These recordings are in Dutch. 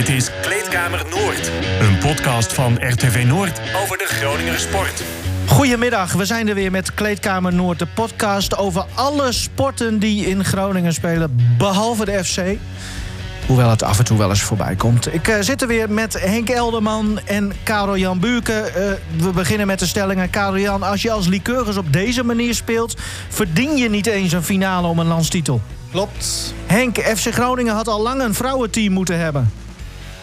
Dit is Kleedkamer Noord. Een podcast van RTV Noord over de Groninger sport. Goedemiddag, we zijn er weer met Kleedkamer Noord, de podcast over alle sporten die in Groningen spelen, behalve de FC. Hoewel het af en toe wel eens voorbij komt. Ik uh, zit er weer met Henk Elderman en Karel Jan Buurke. Uh, we beginnen met de stellingen. Karel Jan, als je als Lycurgus op deze manier speelt... verdien je niet eens een finale om een landstitel. Klopt. Henk, FC Groningen had al lang een vrouwenteam moeten hebben.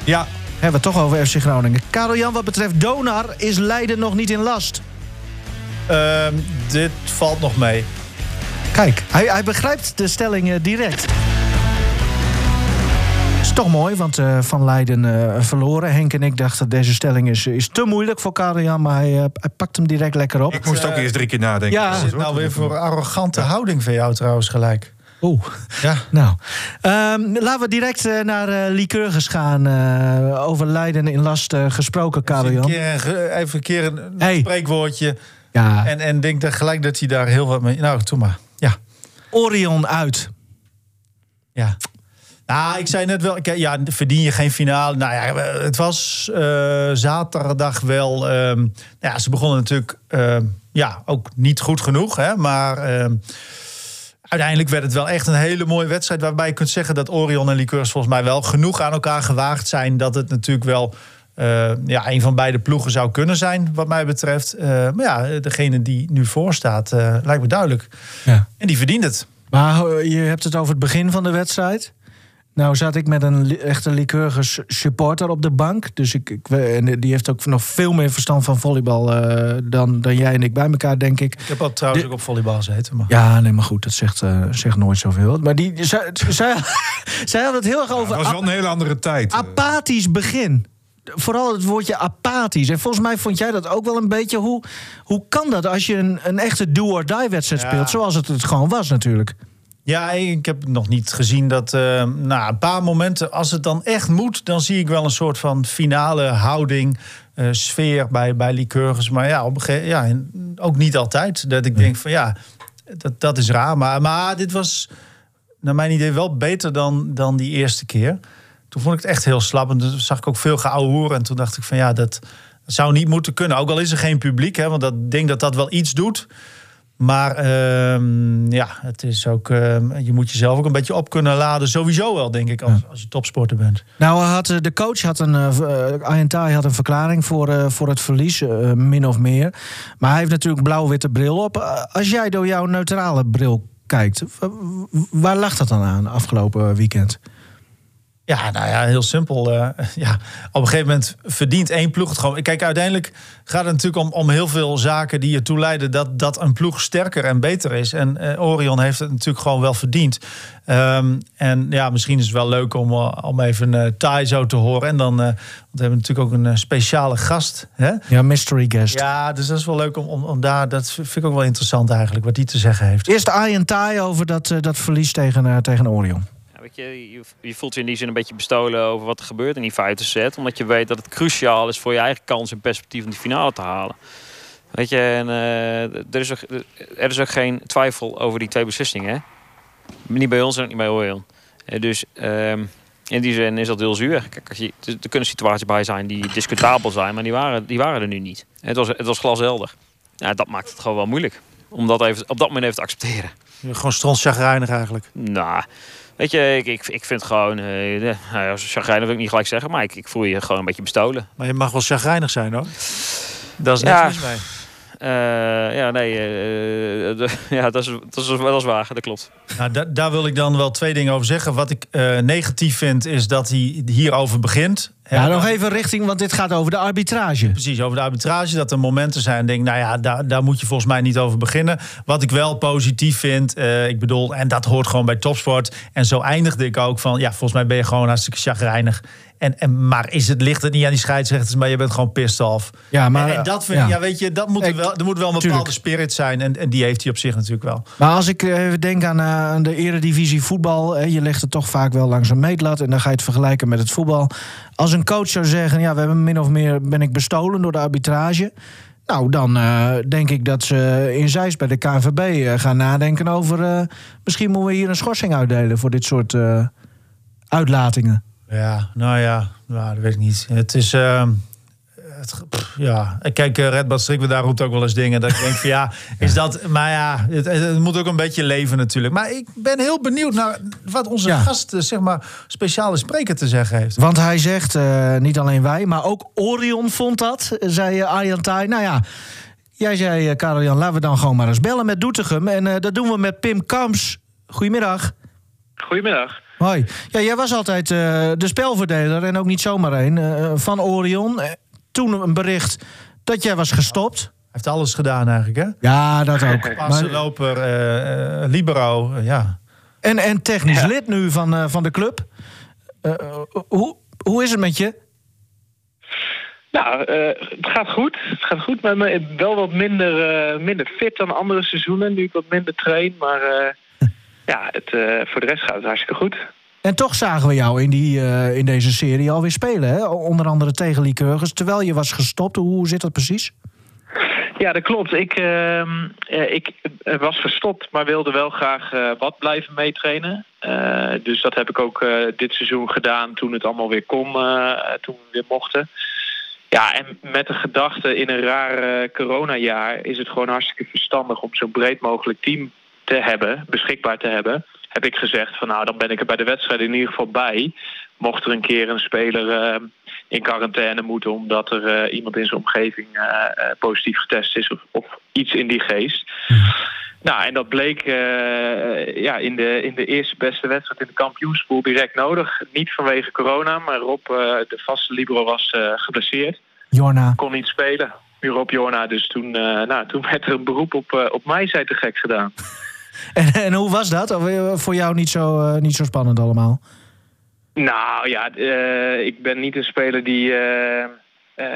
Ja. Hebben we het toch over FC Groningen. Karel Jan, wat betreft Donar is Leiden nog niet in last. Uh, dit valt nog mee. Kijk, hij, hij begrijpt de stelling direct. Is toch mooi, want uh, Van Leiden uh, verloren. Henk en ik dachten deze stelling is, is te moeilijk voor Karel maar hij, uh, hij, pakt hem direct lekker op. Ik moest ook eerst drie keer nadenken. Ja, zit nou weer voor arrogante houding van jou trouwens gelijk. Oeh, ja. Nou, um, laten we direct uh, naar uh, Lycurgus gaan. Uh, over Leiden in last gesproken, Karel. Even een keer een hey. spreekwoordje. Ja. En, en denk dan gelijk dat hij daar heel wat mee... Nou, doe maar. Ja. Orion uit. Ja. Nou, ik zei net wel, ja, verdien je geen finale. Nou ja, het was uh, zaterdag wel. Uh, ja, ze begonnen natuurlijk uh, ja, ook niet goed genoeg. Hè, maar ehm, uiteindelijk werd het wel echt een hele mooie wedstrijd. Waarbij je kunt zeggen dat Orion en Liqueurs volgens mij wel genoeg aan elkaar gewaagd zijn. Dat het natuurlijk wel uh, ja, een van beide ploegen zou kunnen zijn, wat mij betreft. Uh, maar ja, degene die nu voor staat, uh, lijkt me duidelijk. Ja. En die verdient het. Maar je hebt het over het begin van de wedstrijd. Nou zat ik met een echte Lycurgus supporter op de bank. Dus ik, ik, en die heeft ook nog veel meer verstand van volleybal uh, dan, dan jij en ik bij elkaar, denk ik. Ik heb al trouwens de, ook op volleybal gezeten. Maar. Ja, nee, maar goed, dat zegt, uh, zegt nooit zoveel. Maar die, zij, zij, zij had het heel erg over... Het was wel een hele andere tijd. Apathisch begin vooral het woordje apathisch. En volgens mij vond jij dat ook wel een beetje. Hoe, hoe kan dat als je een, een echte do-or-die-wedstrijd ja. speelt? Zoals het het gewoon was natuurlijk. Ja, ik heb nog niet gezien dat. Uh, nou, een paar momenten, als het dan echt moet, dan zie ik wel een soort van finale houding, uh, sfeer bij, bij Lycurgus. Maar ja, op een gegeven, ja, ook niet altijd. Dat ik denk van ja, dat, dat is raar. Maar, maar dit was, naar mijn idee, wel beter dan, dan die eerste keer. Toen vond ik het echt heel slap. En toen zag ik ook veel geouwehoeren. En toen dacht ik van ja, dat zou niet moeten kunnen. Ook al is er geen publiek, hè, want dat denk dat dat wel iets doet. Maar uh, ja, het is ook, uh, je moet jezelf ook een beetje op kunnen laden. Sowieso wel, denk ik, als, als je topsporter bent. Nou, had, de coach had een, uh, had een verklaring voor, uh, voor het verlies, min of meer. Maar hij heeft natuurlijk blauw-witte bril op. Als jij door jouw neutrale bril kijkt, waar lag dat dan aan afgelopen weekend? Ja, nou ja, heel simpel. Uh, ja, op een gegeven moment verdient één ploeg het gewoon. Kijk, uiteindelijk gaat het natuurlijk om, om heel veel zaken die ertoe leiden dat, dat een ploeg sterker en beter is. En uh, Orion heeft het natuurlijk gewoon wel verdiend. Um, en ja, misschien is het wel leuk om, om even uh, Thai zo te horen. En dan, uh, want we hebben natuurlijk ook een speciale gast. Hè? Ja, mystery guest. Ja, dus dat is wel leuk om, om, om, daar, dat vind ik ook wel interessant eigenlijk, wat die te zeggen heeft. Eerst Ian Thai over dat, dat verlies tegen, tegen Orion. Je, je, voelt je in die zin een beetje bestolen over wat er gebeurt in die vijfde set. Omdat je weet dat het cruciaal is voor je eigen kans en perspectief om die finale te halen. Weet je, en, uh, er, is ook, er is ook geen twijfel over die twee beslissingen. Hè? Niet bij ons en ook niet bij Orion. Uh, dus uh, in die zin is dat heel zuur. Kijk, er kunnen situaties bij zijn die discutabel zijn, maar die waren, die waren er nu niet. Het was, het was glashelder. Ja, dat maakt het gewoon wel moeilijk. Om dat even, op dat moment even te accepteren. Gewoon strontzagrijnig eigenlijk. Nou, Weet je, ik, ik, ik vind gewoon... Uh, nou, chagrijnig wil ik niet gelijk zeggen, maar ik, ik voel je gewoon een beetje bestolen. Maar je mag wel chagrijnig zijn hoor. Dat is niks ja. mis mee. Uh, ja, nee, uh, de, ja, dat is, dat, is, dat is waar, dat klopt. Nou, da daar wil ik dan wel twee dingen over zeggen. Wat ik uh, negatief vind, is dat hij hierover begint. Ja, nog even richting, want dit gaat over de arbitrage. Precies, over de arbitrage. Dat er momenten zijn, denk nou ja, daar, daar moet je volgens mij niet over beginnen. Wat ik wel positief vind, uh, ik bedoel, en dat hoort gewoon bij topsport. En zo eindigde ik ook van, ja, volgens mij ben je gewoon hartstikke chagrijnig. En, en, maar is het, ligt het niet aan die scheidsrechters, maar je bent gewoon pissed off. Ja, maar, en, en dat vind ja. ja. weet je, dat moet er, wel, er moet wel een bepaalde tuurlijk. spirit zijn. En, en die heeft hij op zich natuurlijk wel. Maar als ik even denk aan, uh, aan de eredivisie voetbal, je legt het toch vaak wel langs een meetlat en dan ga je het vergelijken met het voetbal. Als een coach zou zeggen, ja, we hebben min of meer ben ik bestolen door de arbitrage. Nou, dan uh, denk ik dat ze in Zeist bij de KNVB uh, gaan nadenken over... Uh, misschien moeten we hier een schorsing uitdelen voor dit soort uitlatingen. Ja, nou ja, nou, dat weet ik niet. Het is... Het, ja, kijk, uh, Red Strik, daar roept ook wel eens dingen. Dat ik denk van ja, is dat... Maar ja, het, het, moet ook een beetje leven natuurlijk. Maar ik ben heel benieuwd naar wat onze gast, eh, zeg maar, speciale spreker te zeggen heeft. Want hij zegt, uh, niet alleen wij, maar ook Orion vond dat, zei Arjan Thij. Nou ja, jij zei, Karel-Jan, laten we dan gewoon maar eens bellen met Doetinchem. En dat doen we met Pim Kamps. Goedemiddag. Goedemiddag. Hoi. Ja, jij was altijd uh, de spelverdeler en ook niet zomaar een uh, van Orion. Toen een bericht dat jij was gestopt. Hij heeft alles gedaan eigenlijk, hè? Ja, dat ook. Passenloper, uh, libero, ja. En, en technisch ja. lid nu van, van de club. hoe, hoe is het met je? Nou, het gaat goed. Het gaat goed met me. Wel wat minder, minder fit dan andere seizoenen. Nu ik wat minder train, maar ja, het, uh, voor de rest gaat het hartstikke goed. En toch zagen we jou in, die, uh, in deze serie alweer spelen, hè? onder andere tegen Lycurgus, terwijl je was gestopt. Hoe zit dat precies? Ja, dat klopt. Ik, uh, ik was gestopt, maar wilde wel graag wat blijven meetrainen. Dus dat heb ik ook dit seizoen gedaan toen het allemaal weer kon, toen we weer mochten. Ja, en met de gedachte in een raar coronajaar is het gewoon hartstikke verstandig om zo breed mogelijk team te hebben, beschikbaar te hebben, heb ik gezegd van nou dan ben ik er bij de wedstrijd in ieder geval bij. Mocht er een keer een speler uh, in quarantaine moeten omdat er uh, iemand in zijn omgeving uh, positief getest is of, of, iets in die geest. Nou, en dat bleek ja, in, de, in de eerste beste wedstrijd in de kampioenspool direct nodig. Niet vanwege corona, maar Rob, de vaste libero, was geblesseerd. Jorna. Kon niet spelen. Rob Jorna. Dus toen, nou, toen werd er een beroep op, op mij, zei te gek gedaan. En, en hoe was dat? Eh, voor jou niet zo, uh, niet zo spannend allemaal? Nou ja, uh, ik ben niet een speler die, uh,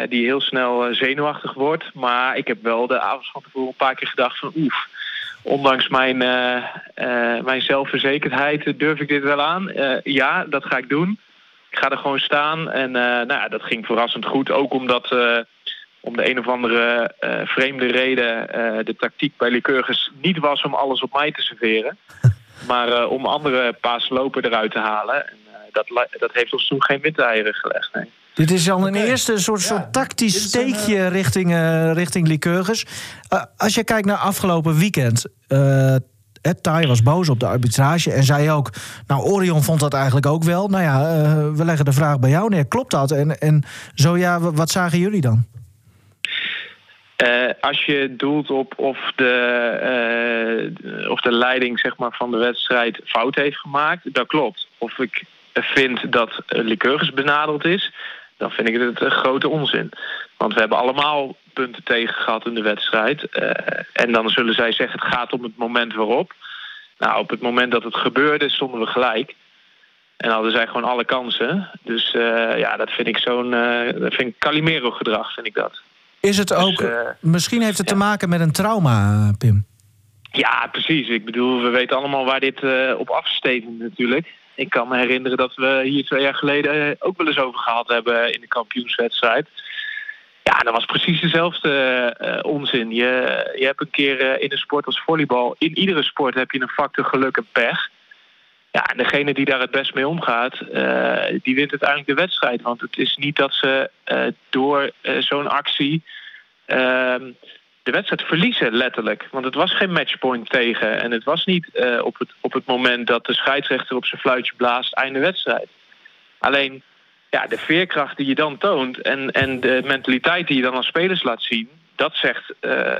die heel snel zenuwachtig wordt. Maar ik heb wel de avond van tevoren een paar keer gedacht van oef. Ondanks mijn, mijn zelfverzekerdheid durf ik dit wel aan. ja, dat ga ik doen. Ik ga er gewoon staan. En nou ja, dat ging verrassend goed. Ook omdat om de een of andere uh, vreemde reden uh, de tactiek bij Lycurgus niet was om alles op mij te serveren. maar uh, om andere paaslopen eruit te halen. En, dat, dat heeft ons toen geen windeieren gelegd. Nee. Dit is al een okay. eerste soort, ja, soort tactisch steekje een, richting, richting Lycurgus. als je kijkt naar afgelopen weekend. Ed Tai was boos op de arbitrage en zei ook... nou, Orion vond dat eigenlijk ook wel. Nou ja, we leggen de vraag bij jou neer. Klopt dat? En, en zo ja, wat zagen jullie dan? Uh, als je doelt op of de, uh, of de leiding zeg maar, van de wedstrijd fout heeft gemaakt, dat klopt. Of ik vind dat Lycurgus benadeld is, dan vind ik het een grote onzin. Want we hebben allemaal punten tegen gehad in de wedstrijd. Uh, en dan zullen zij zeggen het gaat om het moment waarop. Nou, op het moment dat het gebeurde stonden we gelijk. En hadden zij gewoon alle kansen. Dus ja, dat vind ik zo'n... dat vind ik Calimero gedrag, vind ik dat. Is het ook, dus, uh, misschien heeft het ja. te maken met een trauma, Pim? Ja, precies. Ik bedoel, we weten allemaal waar dit uh, op afstevend natuurlijk. Ik kan me herinneren dat we hier twee jaar geleden ook wel eens over gehad hebben in de kampioenswedstrijd. Ja, dat was precies dezelfde uh, onzin. Je, je hebt een keer in een sport als volleybal, in iedere sport heb je een factor geluk en pech. Ja, en degene die daar het best mee omgaat, uh, die wint uiteindelijk de wedstrijd. Want het is niet dat ze uh, door uh, zo'n actie ehm, de wedstrijd verliezen, letterlijk. Want het was geen matchpoint tegen. En het was niet op, het, op het moment dat de scheidsrechter op zijn fluitje blaast, einde wedstrijd. Alleen ja, de veerkracht die je dan toont en, en de mentaliteit die je dan als spelers laat zien, dat zegt,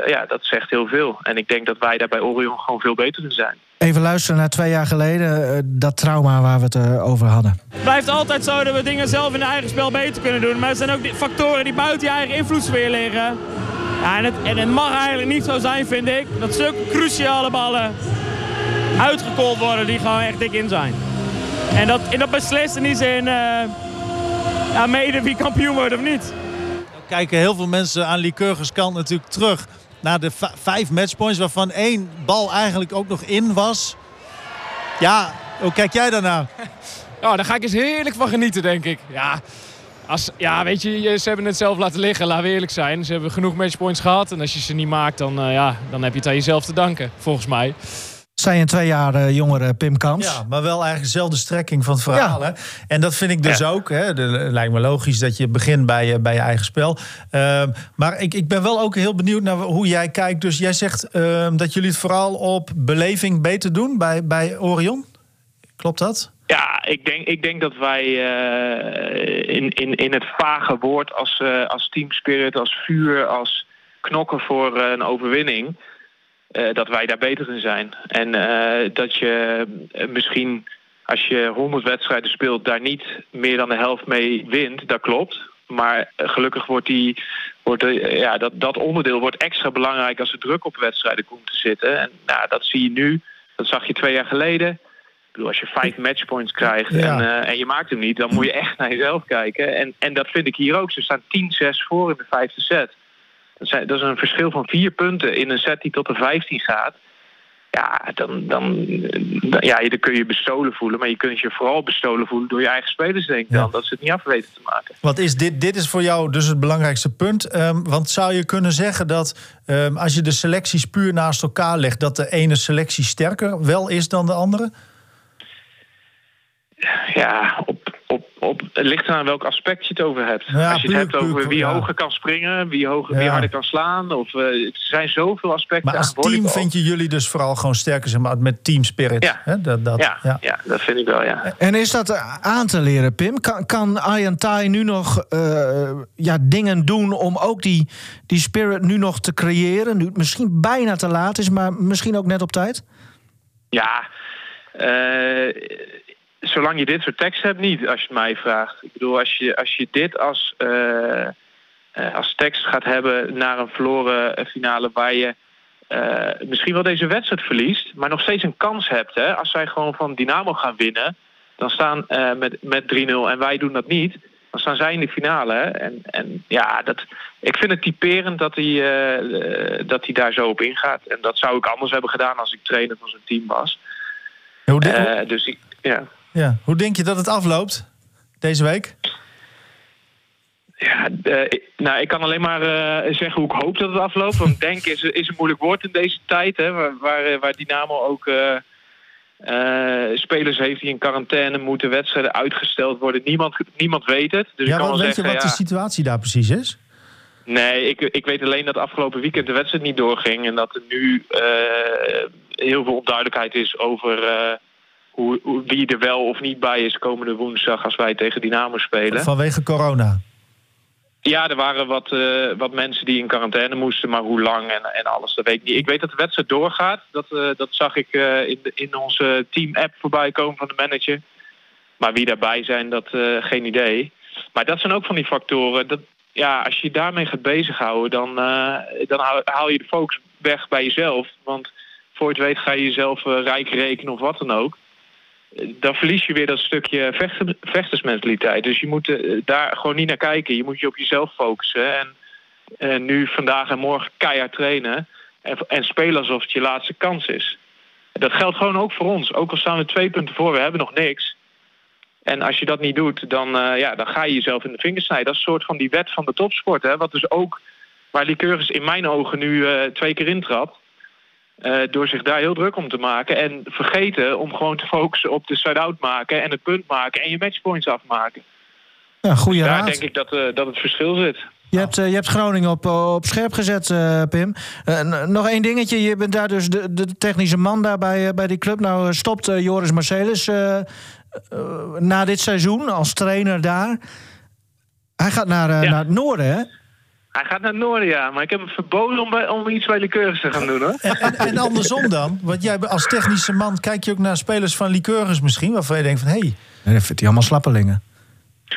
ja, dat zegt heel veel. En ik denk dat wij daar bij Orion gewoon veel beter in zijn. Even luisteren naar twee jaar geleden, uh, dat trauma waar we het uh, over hadden. Het blijft altijd zo dat we dingen zelf in het eigen spel beter kunnen doen. Maar er zijn ook factoren die buiten je eigen invloedssfeer liggen. Ja, en, het, en het mag eigenlijk niet zo zijn, vind ik, dat zulke cruciale ballen uitgekold worden die gewoon echt dik in zijn. En dat, en dat beslist in die zin uh, ja, mede wie kampioen wordt of niet. Kijken heel veel mensen aan Lycurgus kant natuurlijk terug naar de vijf matchpoints, waarvan één bal eigenlijk ook nog in was. Ja, hoe kijk jij daarnaar? Oh, daar ga ik eens heerlijk van genieten, denk ik. Ja, als, ja, weet je, ze hebben het zelf laten liggen, laten we eerlijk zijn. Ze hebben genoeg matchpoints gehad en als je ze niet maakt, dan, uh, ja, dan heb je het aan jezelf te danken, volgens mij. Zijn een twee jaar uh, jongere Pim Kams. Ja, maar wel eigenlijk dezelfde strekking van het verhaal. Hè? En dat vind ik dus ook. Hè? Het lijkt me logisch dat je begint bij, je, bij je eigen spel. Uh, maar ik, ik ben wel ook heel benieuwd naar hoe jij kijkt. Dus jij zegt uh, dat jullie het vooral op beleving beter doen bij, bij Orion. Klopt dat? Ja, ik denk, ik denk dat wij uh, in, in, in het vage woord als, uh, als team spirit, als vuur, als knokken voor uh, een overwinning, dat wij daar beter in zijn. En dat je misschien als je 100 wedstrijden speelt, daar niet meer dan de helft mee wint, dat klopt. Maar gelukkig wordt, die, wordt ja, dat, dat onderdeel wordt extra belangrijk als er druk op wedstrijden komt te zitten. En nou, dat zie je nu. Dat zag je twee jaar geleden bedoel, als je vijf matchpoints krijgt en, uh, en je maakt hem niet, dan moet je echt naar jezelf kijken. En, en dat vind ik hier ook. Ze staan 10-6 voor in de vijfde set. Dat, is een verschil van vier punten in een set die tot de 15 gaat. Ja, dan, dan, dan, ja, dan kun je bestolen voelen. Maar je kunt je vooral bestolen voelen door je eigen spelers, denk ik dan. Dat ze het niet af weten te maken. Wat is dit, dit is voor jou dus het belangrijkste punt. Um, want zou je kunnen zeggen dat um, als je de selecties puur naast elkaar legt... dat de ene selectie sterker wel is dan de andere? Ja, op, op, op, het ligt aan welk aspect je het over hebt. Ja, Als je het hebt over wie hoger kan springen, wie, hoger, wie harder kan slaan. Of, uh, er zijn zoveel aspecten. Maar als team vind je jullie dus vooral gewoon sterker zeg maar, met team spirit. Ja. Hè? Dat, dat, ja, ja. ja, dat vind ik wel, ja. En is dat aan te leren, Pim? Kan, kan Tai nu nog uh, ja, dingen doen om ook die, die spirit nu nog te creëren? Nu het misschien bijna te laat is, maar misschien ook net op tijd? Ja, uh, zolang je dit soort tekst hebt, niet, als je het mij vraagt. Ik bedoel, als je, als je dit als, uh, uh, als tekst gaat hebben naar een verloren finale waar je uh, misschien wel deze wedstrijd verliest, maar nog steeds een kans hebt. Hè? Als zij gewoon van Dynamo gaan winnen, dan staan met, met 3-0 en wij doen dat niet. Dan staan zij in de finale. Hè? En, en ja, dat, ik vind het typerend dat hij, dat hij daar zo op ingaat. En dat zou ik anders hebben gedaan als ik trainer van zijn team was. dus ik, ja. Ja. Hoe denk je dat het afloopt deze week? Ja, uh, nou, ik kan alleen maar uh, zeggen hoe ik hoop dat het afloopt. Want denken is, is een moeilijk woord in deze tijd. Hè, waar, waar, waar Dynamo ook uh, spelers heeft die in quarantaine moeten, wedstrijden uitgesteld worden. Niemand, niemand weet het. Dus ja, ik kan wel weet zeggen, je wat ja, de situatie daar precies is? Nee, ik, ik weet alleen dat afgelopen weekend de wedstrijd niet doorging. En dat er nu heel veel onduidelijkheid is over hoe, hoe, wie er wel of niet bij is komende woensdag als wij tegen Dynamo spelen. Vanwege corona? Ja, er waren wat, uh, wat mensen die in quarantaine moesten, maar hoe lang en, en alles, dat weet ik niet. Ik weet dat de wedstrijd doorgaat. Dat, uh, dat zag ik uh, in, de, in onze team-app voorbij komen van de manager. Maar wie daarbij zijn, dat geen idee. Maar dat zijn ook van die factoren. Dat, ja, als je je daarmee gaat bezighouden, dan, dan haal, je de focus weg bij jezelf. Want voor je het weet ga je jezelf rijk rekenen of wat dan ook dan verlies je weer dat stukje vechter, vechtersmentaliteit. Dus je moet uh, daar gewoon niet naar kijken. Je moet je op jezelf focussen. En nu, vandaag en morgen keihard trainen. En, en spelen alsof het je laatste kans is. Dat geldt gewoon ook voor ons. Ook al staan we twee punten voor, we hebben nog niks. En als je dat niet doet, dan, uh, ja, dan ga je jezelf in de vingers snijden. Dat is een soort van die wet van de topsport. Hè? Wat dus ook, waar Lycurgus in mijn ogen nu twee keer intrad. Uh, door zich daar heel druk om te maken. En vergeten om gewoon te focussen op de side-out maken en het punt maken en je matchpoints afmaken. Ja, goede daar raad. denk ik dat, uh, dat het verschil zit. Je hebt, uh, je hebt Groningen op, op scherp gezet, Pim. nog één dingetje. Je bent daar dus de, de technische man daar bij, bij die club. Nou stopt Joris Marcelis na dit seizoen als trainer daar. Hij gaat naar, ja. naar het noorden, hè? Hij gaat naar ja. Maar ik heb hem verboden om, bij, om iets bij Lycurgus te gaan doen, hoor. En, en, en, andersom dan? Want jij als technische man kijk je ook naar spelers van Lycurgus misschien... waarvan je denkt van, hé... Hey. Nee, dat vindt hij allemaal slappelingen.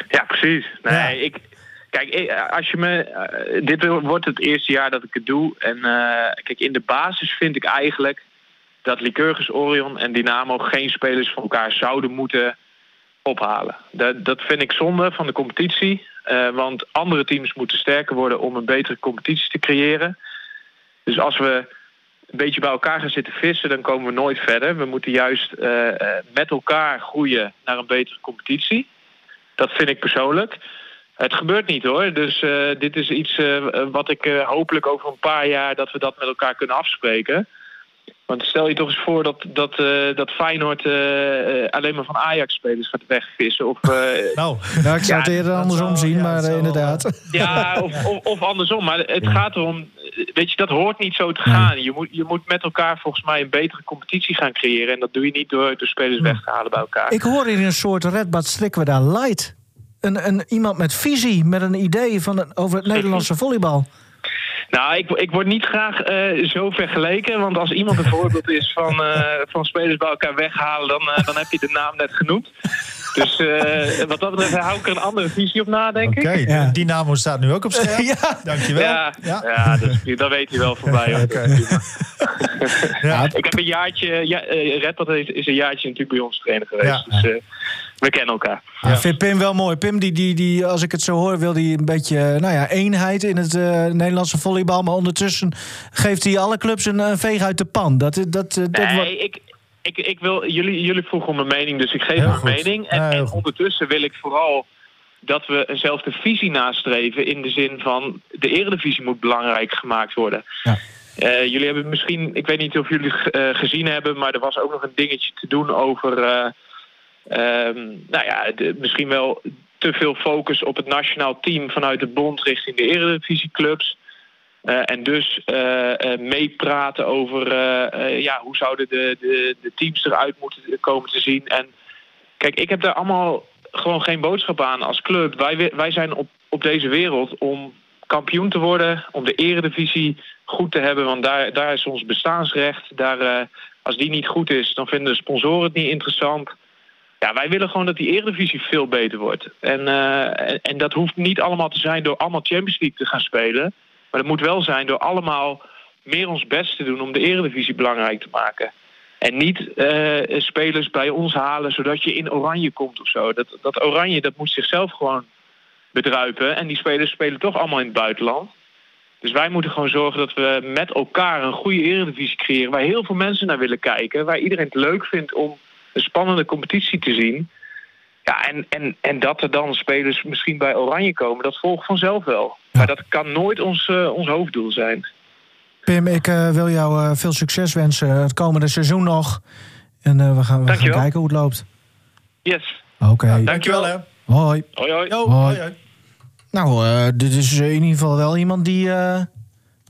Ja, precies. Nee, ja. ik... Kijk, als je me... Uh, dit wordt het eerste jaar dat ik het doe. En uh, kijk, in de basis vind ik eigenlijk... dat Lycurgus, Orion en Dynamo geen spelers van elkaar zouden moeten ophalen. Dat, dat vind ik zonde van de competitie. Uh, want andere teams moeten sterker worden om een betere competitie te creëren. Dus als we een beetje bij elkaar gaan zitten vissen, dan komen we nooit verder. We moeten juist uh, met elkaar groeien naar een betere competitie. Dat vind ik persoonlijk. Het gebeurt niet hoor. Dus dit is iets wat ik hopelijk over een paar jaar dat we dat met elkaar kunnen afspreken. Want stel je toch eens voor dat, dat, uh, dat Feyenoord uh, alleen maar van Ajax-spelers gaat wegvissen. Of, nou, ja, ik zou het eerder andersom zien, maar inderdaad. Ja, of, of, of, andersom. Maar het gaat erom, weet je, dat hoort niet zo te gaan. Je, moet, je moet met elkaar volgens mij een betere competitie gaan creëren. En dat doe je niet door, door spelers weg te halen bij elkaar. Ik hoor hier een soort Redbad strikken we daar light. Een, een, iemand met visie, met een idee van over het Nederlandse volleybal. Nou, ik, ik word niet graag uh, zo vergeleken. Want als iemand een voorbeeld is van, uh, van spelers bij elkaar weghalen... dan, uh, dan heb je de naam net genoemd. Dus wat dat betreft hou ik er een andere visie op na, denk okay, ik. Oké, Dynamo staat nu ook op scherm. ja. Dankjewel. Ja, ja. ja dus, dat weet hij wel voorbij. Okay. ja. Ik heb een jaartje... Ja, Red dat is een jaartje natuurlijk bij ons trainer geweest. Dus we kennen elkaar. Ja. Ik vind Pim wel mooi. Pim, die, die, die, als ik het zo hoor, wil die een beetje nou ja, eenheid in het uh, Nederlandse volleybal. Maar ondertussen geeft hij alle clubs een, een veeg uit de pan. Dat, dat, dat, nee, wordt... ik, ik, ik wil, jullie, jullie vroegen om een mening, dus ik geef mijn mening. En, en ondertussen wil ik vooral dat we eenzelfde visie nastreven. In de zin van de eredivisie moet belangrijk gemaakt worden. Ja. Uh, jullie hebben misschien, ik weet niet of jullie uh, gezien hebben, maar er was ook nog een dingetje te doen over uh, Um, nou ja, misschien wel te veel focus op het nationaal team vanuit de bond richting de eredivisieclubs. Uh, en dus uh, uh, meepraten over ja, hoe zouden de, de, de teams eruit moeten komen te zien. En kijk, ik heb daar allemaal gewoon geen boodschap aan als club. Wij, wij zijn op, op deze wereld om kampioen te worden, om de eredivisie goed te hebben. Want daar, daar is ons bestaansrecht. Daar, als die niet goed is, dan vinden de sponsoren het niet interessant. Ja, wij willen gewoon dat die Eredivisie veel beter wordt. En, uh, en, en, dat hoeft niet allemaal te zijn door allemaal Champions League te gaan spelen. Maar dat moet wel zijn door allemaal meer ons best te doen om de Eredivisie belangrijk te maken. En niet uh, spelers bij ons halen zodat je in oranje komt of zo. Dat, dat oranje dat moet zichzelf gewoon bedruipen. En die spelers spelen toch allemaal in het buitenland. Dus wij moeten gewoon zorgen dat we met elkaar een goede eredivisie creëren... waar heel veel mensen naar willen kijken. Waar iedereen het leuk vindt om een spannende competitie te zien. Ja, en, en, en dat er dan spelers misschien bij Oranje komen, dat volgt vanzelf wel. Maar dat kan nooit ons, uh, ons hoofddoel zijn. Pim, ik uh, wil jou uh, veel succes wensen het komende seizoen nog. En we gaan, we gaan kijken hoe het loopt. Yes. Oké. Okay. Ja, dankjewel. Hoi. Hoi, hoi. hoi. hoi. hoi. Nou, dit is in ieder geval wel iemand die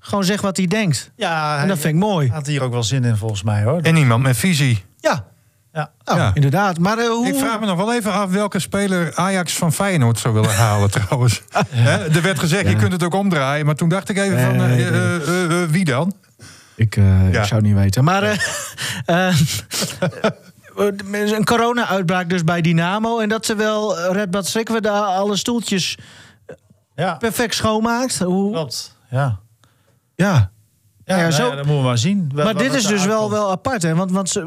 gewoon zegt wat hij denkt. Ja, en dat vind ik mooi. Had hier ook wel zin in volgens mij hoor. En iemand met visie. Ja, ja, oh, ja. inderdaad. Maar, uh, hoe... Ik vraag me nog wel even af welke speler Ajax van Feyenoord zou willen halen trouwens. er werd gezegd, je kunt het ook omdraaien. Maar toen dacht ik even van, uh, uh, wie dan? Ik, ik zou het niet weten. Maar een corona-uitbraak dus bij Dynamo. En dat ze wel Red Bad we daar alle stoeltjes perfect schoonmaakt. Hoe... Klopt, ja. Ja, ja, ja, zo... dat moeten we maar zien. Maar dit is dus wel, wel apart. Hè? Want, want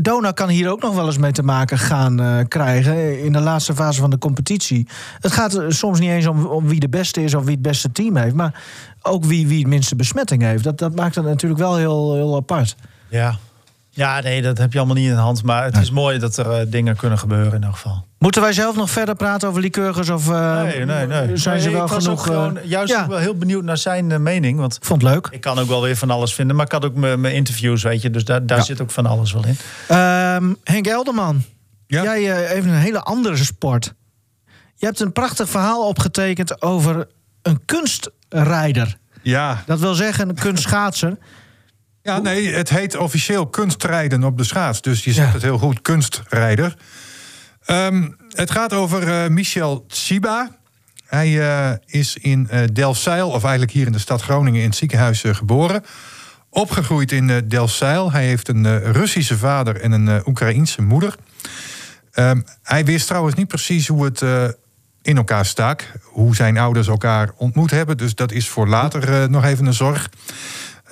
Dona kan hier ook nog wel eens mee te maken gaan uh, krijgen. In de laatste fase van de competitie. Het gaat soms niet eens om, om wie de beste is of wie het beste team heeft. Maar ook wie, wie het minste besmetting heeft. Dat, dat maakt het natuurlijk wel heel, heel apart. Ja. Ja, nee, dat heb je allemaal niet in de hand. Maar het is mooi dat er uh, dingen kunnen gebeuren in elk geval. Moeten wij zelf nog verder praten over Lycurgus? Of uh, nee, nee, nee. zijn ze wel ik genoeg... Gewoon, juist ja. wel heel benieuwd naar zijn uh, mening. Want Vond het leuk. Ik kan ook wel weer van alles vinden. Maar ik had ook mijn interviews, weet je. Dus daar, daar ja. zit ook van alles wel in. Um, Henk Elderman. Ja? Jij even een hele andere sport. Je hebt een prachtig verhaal opgetekend over een kunstrijder. Ja. Dat wil zeggen een kunstschaatser. Ja, nee, het heet officieel kunstrijden op de schaats. Dus je zegt ja. het heel goed, kunstrijder. Um, het gaat over uh, Michel Tsiba. Hij uh, is in uh, Delfzijl, of eigenlijk hier in de stad Groningen in het ziekenhuis geboren. Opgegroeid in Delfzijl. Hij heeft een Russische vader en een Oekraïense moeder. Um, hij wist trouwens niet precies hoe het in elkaar stak. Hoe zijn ouders elkaar ontmoet hebben. Dus dat is voor later nog even een zorg.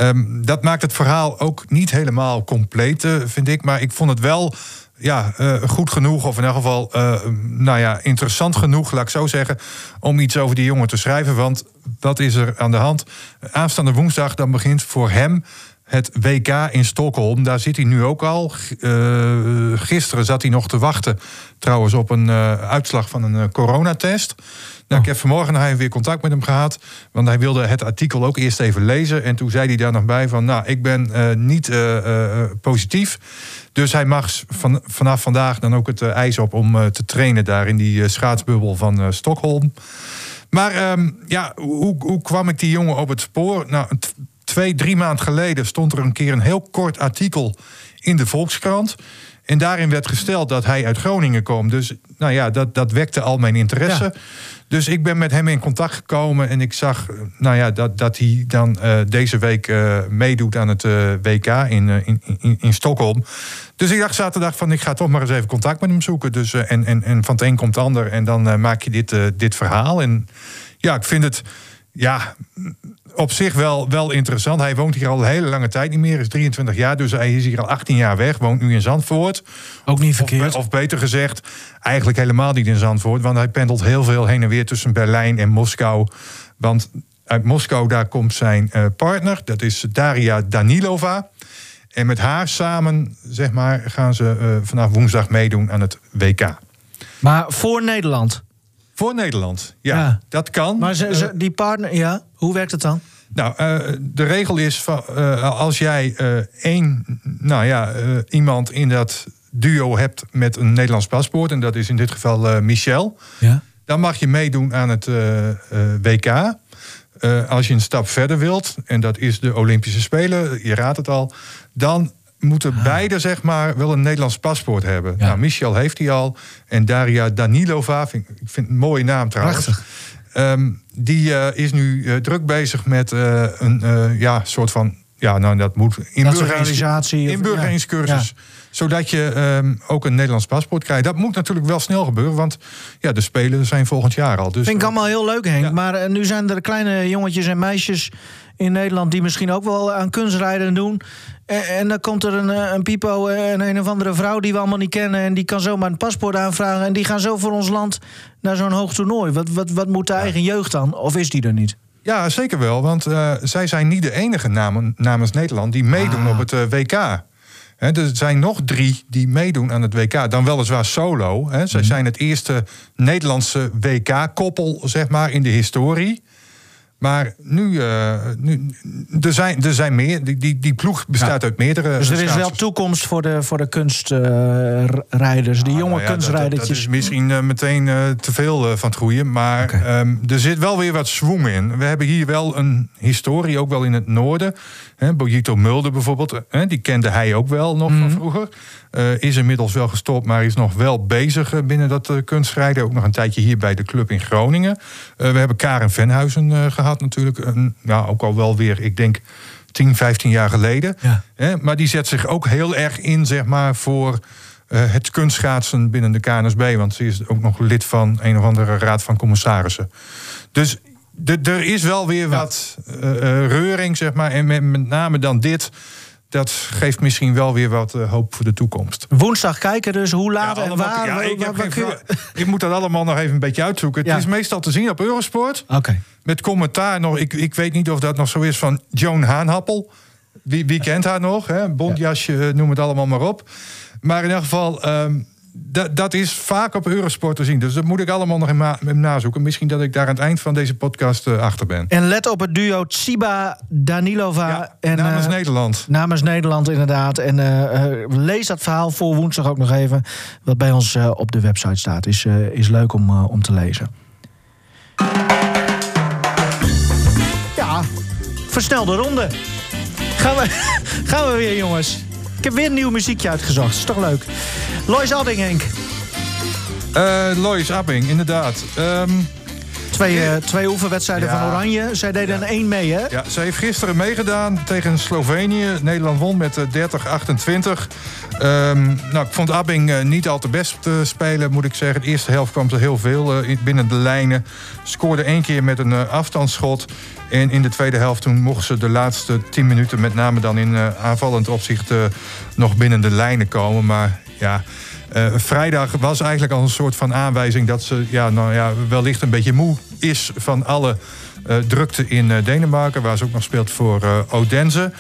Um, dat maakt het verhaal ook niet helemaal compleet, vind ik. Maar ik vond het wel ja, uh, goed genoeg, of in elk geval uh, nou ja, interessant genoeg, laat ik zo zeggen, om iets over die jongen te schrijven. Want wat is er aan de hand? Aanstaande woensdag dan begint voor hem het WK in Stockholm. Daar zit hij nu ook al. Uh, gisteren zat hij nog te wachten, trouwens, op een uh, uitslag van een uh, coronatest. Nou, ik heb vanmorgen hij weer contact met hem gehad. Want hij wilde het artikel ook eerst even lezen. En toen zei hij daar nog bij van... nou, ik ben niet positief. Dus hij mag van, vanaf vandaag dan ook het ijs op... om te trainen daar in die schaatsbubbel van Stockholm. Maar um, ja, hoe, hoe kwam ik die jongen op het spoor? Nou, twee, drie maanden geleden stond er een keer een heel kort artikel in de Volkskrant. En daarin werd gesteld dat hij uit Groningen komt. Dus nou ja, dat, dat wekte al mijn interesse. Dus ik ben met hem in contact gekomen en ik zag nou ja, dat, dat hij dan uh, deze week uh, meedoet aan het uh, WK in, in, in, in Stockholm. Dus ik dacht zaterdag van ik ga toch maar eens even contact met hem zoeken. Dus, en, en, en van het een komt het ander en dan maak je dit, dit verhaal. En ja, ik vind het ja, op zich wel, wel interessant. Hij woont hier al een hele lange tijd niet meer. is 23 jaar, dus hij is hier al 18 jaar weg. Woont nu in Zandvoort. Ook niet verkeerd. Of, of beter gezegd, eigenlijk helemaal niet in Zandvoort. Want hij pendelt heel veel heen en weer tussen Berlijn en Moskou. Want uit Moskou, daar komt zijn uh, partner. Dat is Daria Danilova. En met haar samen, zeg maar, gaan ze uh, vanaf woensdag meedoen aan het WK. Maar voor Nederland? Voor Nederland, ja, ja. dat kan. Maar ze, ze, die partner, ja, hoe werkt het dan? Nou, uh, de regel is van uh, als jij uh, één, nou ja, iemand in dat duo hebt met een Nederlands paspoort, en dat is in dit geval Michel, ja. dan mag je meedoen aan het WK. als je een stap verder wilt, en dat is de Olympische Spelen, je raadt het al, dan moeten ah. beide zeg maar wel een Nederlands paspoort hebben. Nou, Michel heeft die al. En Daria Danilova, vind, ik vind een mooie naam trouwens. Prachtig. Ehm, die uh, is nu uh, druk bezig met uh, een ja, soort van. Ja, nou, dat moet. Inburgeringscursus. Inburgeringscursus. Ja. Zodat je um, ook een Nederlands paspoort krijgt. Dat moet natuurlijk wel snel gebeuren. Want ja, de Spelen zijn volgend jaar al. Dus, vind ik allemaal heel leuk, Henk. Ja. Maar nu zijn er kleine jongetjes en meisjes in Nederland die misschien ook wel aan kunstrijden doen. En, en, dan komt er een, eh, een pipo en een of andere vrouw die we allemaal niet kennen. En die kan zomaar een paspoort aanvragen. En die gaan zo voor ons land naar zo'n hoog toernooi. Wat, wat, wat moet de eigen jeugd dan? Of is die er niet? Ja, zeker wel. Want uh, zij zijn niet de enige namen, namens Nederland die meedoen ah. op het uh, WK. He, er zijn nog drie die meedoen aan het WK. Dan weliswaar solo. He. Zij mm. zijn het eerste Nederlandse WK-koppel, zeg maar, in de historie. Maar nu, uh, nu er, zijn, er zijn meer. Die, die, die ploeg bestaat uit meerdere. Dus er is wel toekomst voor de, voor de kunstrijders, uh, die jonge nou ja, kunstrijdertjes. Dat, is misschien uh, meteen te veel van het groeien. Maar okay. um, er zit wel weer wat zwong in. We hebben hier wel een historie, ook wel in het noorden. Bojito Mulder bijvoorbeeld, die kende hij ook wel nog mm -hmm. van mhm. vroeger. Uh, is inmiddels wel gestopt, maar is nog wel bezig eh, binnen dat uh, kunstrijden. Ook nog een tijdje hier bij de club in Groningen. we hebben Karen Venhuizen gehad natuurlijk. ja, ook al wel weer, ik denk, 10, 15 jaar geleden. Ja. maar die zet zich ook heel erg in, zeg maar, voor het kunstschaatsen binnen de KNSB. Want ze is ook nog lid van een of andere raad van commissarissen. Dus er is wel weer wat reuring, zeg maar. En met, met name dan dit dat geeft misschien wel weer wat uh, hoop voor de toekomst. Woensdag kijken dus, hoe laat ja, en waar? Ja, ik, waar, waar je... ik, moet dat allemaal nog even een beetje uitzoeken. Het is meestal te zien op Eurosport. Okay. Met commentaar nog, ik, ik weet niet of dat nog zo is, van Joan Haanhappel. Wie, wie kent haar nog? Hè? Bondjasje, noem het allemaal maar op. Maar in ieder geval... Um, dat, is vaak op Eurosport te zien. Dus dat moet ik allemaal nog in nazoeken. Misschien dat ik daar aan het eind van deze podcast uh, achter ben. En let op het duo Tsiba Danilova. Ja, en, namens uh, Nederland. Namens Nederland, inderdaad. En uh, lees dat verhaal voor woensdag ook nog even. Wat bij ons op de website staat. Is, is leuk om, om te lezen. Ja, versnelde ronde. Gaan we, gaan we weer, jongens. Ik heb weer een nieuw muziekje uitgezocht. Is toch leuk? Lois Abbing, Henk. Uh, Lois Abbing, inderdaad. Um, twee, uh, twee oefenwedstrijden ja. van Oranje. Zij deden ja. een één mee, hè? Ja, ze heeft gisteren meegedaan tegen Slovenië. Nederland won met 30-28. Um, nou, ik vond Abbing uh, niet al te best te spelen, moet ik zeggen. De eerste helft kwam ze heel veel uh, binnen de lijnen. Scoorde één keer met een afstandsschot. En in de tweede helft toen mocht ze de laatste tien minuten... met name dan in aanvallend opzicht nog binnen de lijnen komen. Maar ja... Uh, vrijdag was eigenlijk al een soort van aanwijzing dat ze ja, nou ja, wellicht een beetje moe is van alle eh, drukte in eh, Denemarken, waar ze ook nog speelt voor eh, Odense.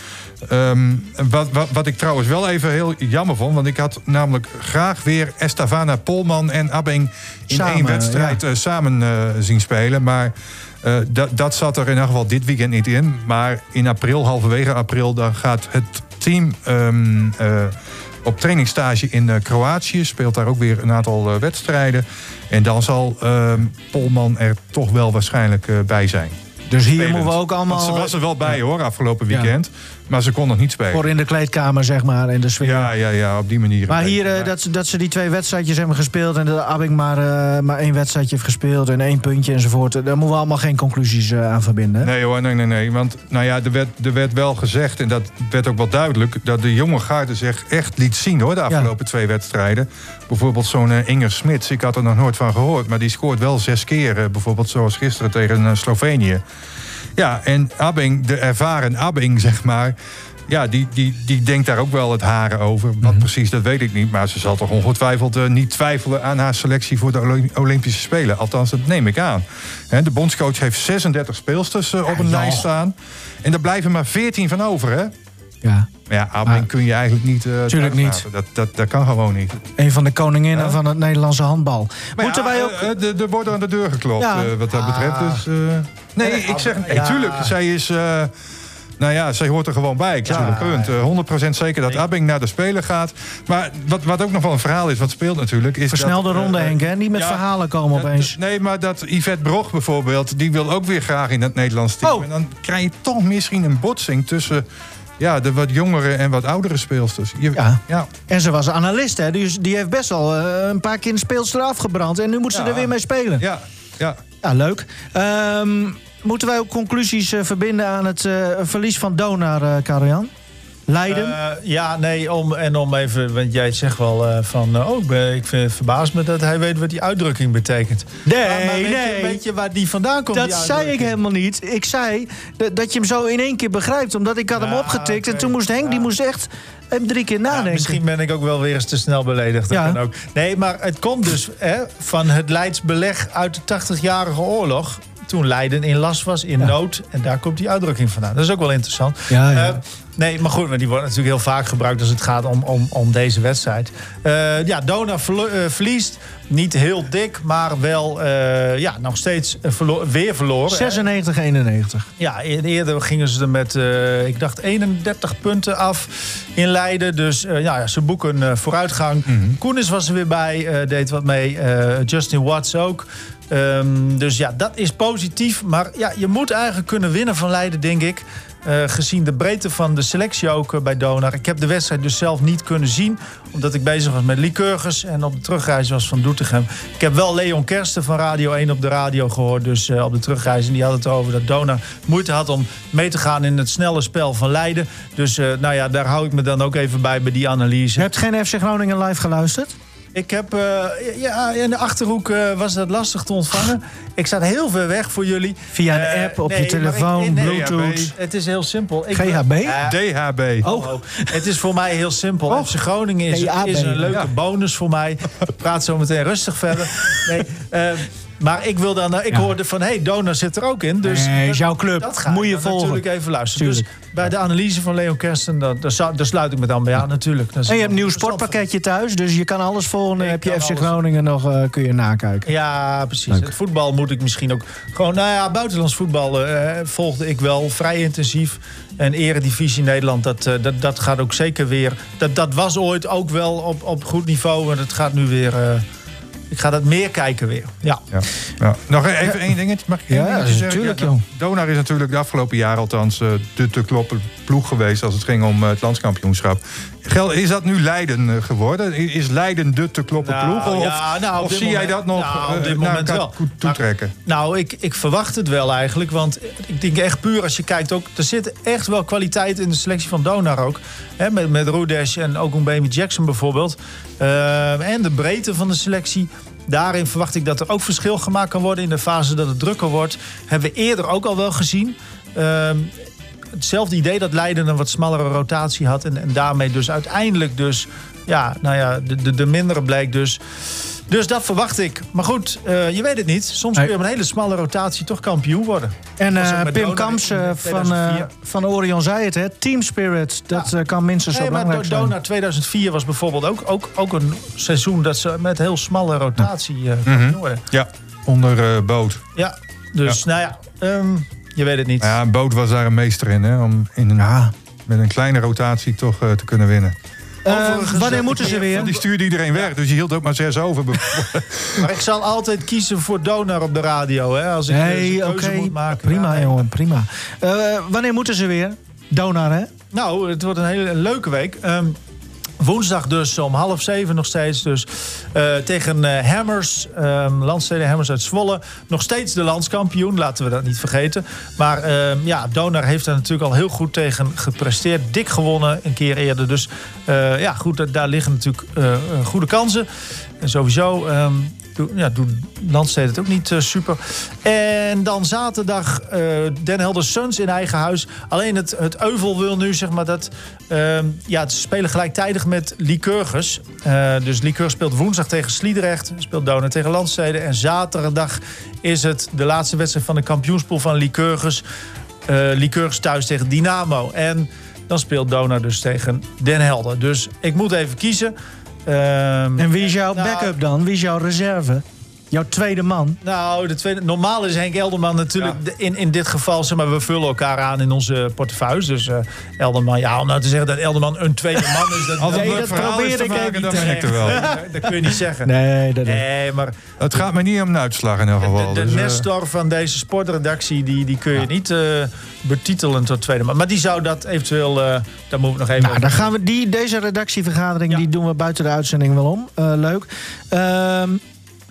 Ehm, wat, wat, wat ik trouwens wel even heel jammer vond, want ik had namelijk graag weer Estavana, Polman en Abing in Samen, één wedstrijd eh, samen eh, zien spelen. Maar eh, dat, zat er in ieder geval dit weekend niet in. Maar in april, halverwege april, dan gaat het team ehm, eh, op trainingsstage in eh, Kroatië. Speelt daar ook weer een aantal eh, wedstrijden. En dan zal ehm, Polman er toch wel waarschijnlijk eh, bij zijn. Dus hier moeten we ook allemaal... Want ze was er wel bij hoor, afgelopen weekend. Maar ze kon nog niet spelen. Voor in de kleedkamer, zeg maar, in de sfeer. Ja, ja, ja, op die manier. Maar hier, eh, dat, ze- dat ze die twee wedstrijdjes hebben gespeeld... en dat Abing maar, eh, maar één wedstrijdje heeft gespeeld... en één puntje enzovoort... daar moeten we allemaal geen conclusies eh, aan verbinden. Nee hoor, nee, nee, nee. Want nou ja, er, werd, er werd wel gezegd, en dat werd ook wel duidelijk... dat de jonge garde zich echt liet zien hoor, de afgelopen twee wedstrijden. Bijvoorbeeld zo'n eh, Inger Smits, ik had er nog nooit van gehoord... maar die scoort wel zes keer, eh, bijvoorbeeld zoals gisteren tegen eh, Slovenië. Ja, en Abbing, de ervaren Abbing, zeg maar... Ja, die, die, die denkt daar ook wel het haren over. Wat Mhm. precies, dat weet ik niet. Maar ze zal toch ongetwijfeld eh, niet twijfelen aan haar selectie voor de Olymp- Olympische Spelen. Althans, dat neem ik aan. Hè, de bondscoach heeft 36 speelsters eh, op een Ja, lijst staan. En daar blijven maar 14 van over, hè? Ja, ja, Abbing Maar- kun je eigenlijk niet... eh Tuurlijk niet. Dat, dat, dat kan gewoon niet. een van de koninginnen Ja. van het Nederlandse handbal. Maar Moeten ja, wij ook... eh, eh, de- Er wordt aan de deur geklopt, Ja. eh, wat dat betreft. Dus, eh, nee, ik zeg... ja. Natuurlijk, zij is... eh, nou ja, zij hoort er gewoon bij. Klaar, punt. Eh, 100% zeker dat Abbing naar de Spelen gaat. Maar wat, wat ook nog wel een verhaal is, wat speelt natuurlijk... Is Versnelde dat, eh, ronde, eh, Henk, hè? Niet met ja, verhalen komen opeens. Nee, maar dat Yvette Brog bijvoorbeeld... die wil ook weer graag in het Nederlands team. Oh. En dan krijg je toch misschien een botsing tussen... Ja, de wat jongere en wat oudere speelsters. Je- Ja. ja. En ze was analist, hè? Dus die heeft best wel eh, een paar keer een speelster afgebrand. En nu moet ze Ja. er weer mee spelen. Ja, ja. Ja, leuk. Ehm, moeten wij ook conclusies eh, verbinden aan het eh, verlies van Donar, Karel-Jan? Leiden? Eh, ja, nee, om, en om even, want jij zegt wel eh, van, eh, oh, ik, ben, ik vind, verbaas me dat hij weet wat die uitdrukking betekent. nee, Maar- maar weet Je, nee. weet je waar die vandaan komt? dat zei ik helemaal niet. Ik zei dat, je hem zo in één keer begrijpt. Omdat ik had hem Ja, opgetikt. En toen moest Henk, die Ja. moest echt hem drie keer Ja, nadenken. misschien ben ik ook wel weer eens te snel beledigd. Dat Ja. ook. Nee, maar het komt dus hè, van het Leids beleg uit de 80-jarige oorlog. Toen Leiden in last was, in Ja. nood. En daar komt die uitdrukking vandaan. Dat is ook wel interessant. Ja, ja. Eh, nee, maar goed, maar die wordt natuurlijk heel vaak gebruikt als het gaat om, om, om deze wedstrijd. Eh, ja, Dona eh, verliest. Niet heel dik, maar wel ja, nog steeds verlo- weer verloren. 96, 91. Ja, eerder gingen ze er met, ik dacht, 31 punten af in Leiden. Dus ja, ze boeken vooruitgang. Koenis was er weer bij, deed wat mee. Justin Watts ook. Ehm, dus ja, dat is positief. Maar ja, je moet eigenlijk kunnen winnen van Leiden, denk ik. Eh, gezien de breedte van de selectie ook eh, bij Donar. Ik heb de wedstrijd dus zelf niet kunnen zien. Omdat ik bezig was met Lycurgus en op de terugreis was van Doetinchem. Ik heb wel Leon Kersten van Radio 1 op de radio gehoord. Dus eh, op de terugreis. En die had het over dat Donar moeite had om mee te gaan in het snelle spel van Leiden. Dus nou ja, daar hou ik me dan ook even bij bij die analyse. Je hebt geen FC Groningen live geluisterd? Ik heb, eh, ja, in de Achterhoek eh, was dat lastig te ontvangen. Ik zat heel ver weg voor jullie. Via een Eh, app, op nee, je ik- telefoon, nee, Bluetooth. Het is heel simpel. Ik, GHB? DHB. Oh. Het is voor mij heel simpel. Oh. FC Groningen is, is een leuke Ja. bonus voor mij. Ik praat zo meteen rustig verder. Nee, maar ik wil dan, ik Ja. hoorde van, hey, Donor zit er ook in. Dus Nee, dat- jouw club. Dat ga Moet ik je volgen. natuurlijk even luisteren. Tuurlijk. Dus bij de analyse van Leon Kersten, daar, sluit ik me dan bij aan natuurlijk. En je hebt een nieuw sportpakketje thuis, dus je kan alles volgen. Heb je FC. Groningen nog, eh, kun je nakijken. Ja, precies. Leuk. Het voetbal moet ik misschien ook gewoon. Nou ja, buitenlands voetbal eh, volgde ik wel vrij intensief. En Eredivisie Nederland, dat, eh, dat, dat gaat ook zeker weer. Dat, dat was ooit ook wel op, op goed niveau. En dat gaat nu weer. Ik ga dat meer kijken weer. Ja. Ja. Ja. Nog even één dingetje. Mag ik één Ja, dingetje zeggen? tuurlijk, Ja, joh. Donar is natuurlijk de afgelopen jaren althans eh, de te kloppen ploeg geweest als het ging om eh, het landskampioenschap. Gel, is dat nu Leiden eh, geworden? Is Leiden de te kloppen Nou, ploeg? Of, ja, nou, of zie jij dat nog nou, op eh, dit moment elkaar wel. toe- toetrekken? Nou, ik, ik verwacht het wel eigenlijk. Want ik denk echt puur als je kijkt ook... Er zit echt wel kwaliteit in de selectie van Donar ook. Hè, met, met Rudesh en ook een Baby Jackson bijvoorbeeld. Eh, en de breedte van de selectie. Daarin verwacht ik dat er ook verschil gemaakt kan worden... in de fase dat het drukker wordt. Hebben we eerder ook al wel gezien. Ehm, hetzelfde idee dat Leiden een wat smallere rotatie had. En, en daarmee dus uiteindelijk dus... Ja, nou ja, de, de, de mindere bleek dus... Dus dat verwacht ik. Maar goed, eh, je weet het niet. Soms kun je op een hele smalle rotatie toch kampioen worden. En eh, Pim in eh, van, 2004. eh, van Orion zei het, hè? Team spirit, dat kan minstens zo Nee, maar belangrijk zijn. Dona 2004 was bijvoorbeeld ook, ook, ook een seizoen dat ze met heel smalle rotatie worden. Ja, onder eh, Boot. Ja, dus nou ja, ehm, je weet het niet. Ja, Boot was daar een meester in, hè, om in een, Ja. met een kleine rotatie toch eh, te kunnen winnen. Eh, wanneer moeten ze weer? Die stuurde iedereen weg, dus je hield ook maar zes over. Maar ik zal altijd kiezen voor Donar op de radio. Hè, als ik eh, Nee, oké. maken. Prima, Ja, jongen, prima. Wanneer moeten ze weer? Donar, hè? Nou, het wordt een hele leuke week. Ehm, woensdag dus om half zeven nog steeds. Dus eh, tegen eh, Hammers, um, Landsteden Hammers uit Zwolle. Nog steeds de landskampioen, laten we dat niet vergeten. Maar ehm, ja, Donar heeft er natuurlijk al heel goed tegen gepresteerd. Dik gewonnen een keer eerder. Dus eh, ja, goed, da- daar liggen natuurlijk goede kansen. En sowieso ehm, ja, doet Landsteden het ook niet eh, super. En dan zaterdag eh, Den Helder Suns in eigen huis. Alleen het, het euvel wil nu zeg maar dat... ehm, ja, ze spelen gelijktijdig met Lycurgus. Eh, dus Lycurgus speelt woensdag tegen Sliedrecht. Speelt Donar tegen Landsteden. En zaterdag is het de laatste wedstrijd van de kampioenspool van Lycurgus. Lycurgus thuis tegen Dynamo. En dan speelt Donar dus tegen Den Helder. Dus ik moet even kiezen. Ehm, En wie is jouw backup dan? Wie is jouw reserve? Jouw tweede man? Nou, de tweede, normaal is Henk Elderman natuurlijk in, in dit geval, zeg maar, we vullen elkaar aan in onze portefeuilles. Dus eh, Elderman, ja, om nou te zeggen dat Elderman een tweede man is, dat, Als Nee, dat ik maken, dan niet ben ik er wel. dat kun je niet zeggen. Nee, dat Nee, maar Het gaat me niet om een uitslag in elk de, geval. de dus, eh, Nestor van deze sportredactie, die, die kun je niet eh, betitelen tot tweede man. Maar die zou dat eventueel, eh daar moeten we nog even Nou, over dan gaan we die, deze redactievergadering Ja. die doen we buiten de uitzending wel om. Eh, leuk. Ehm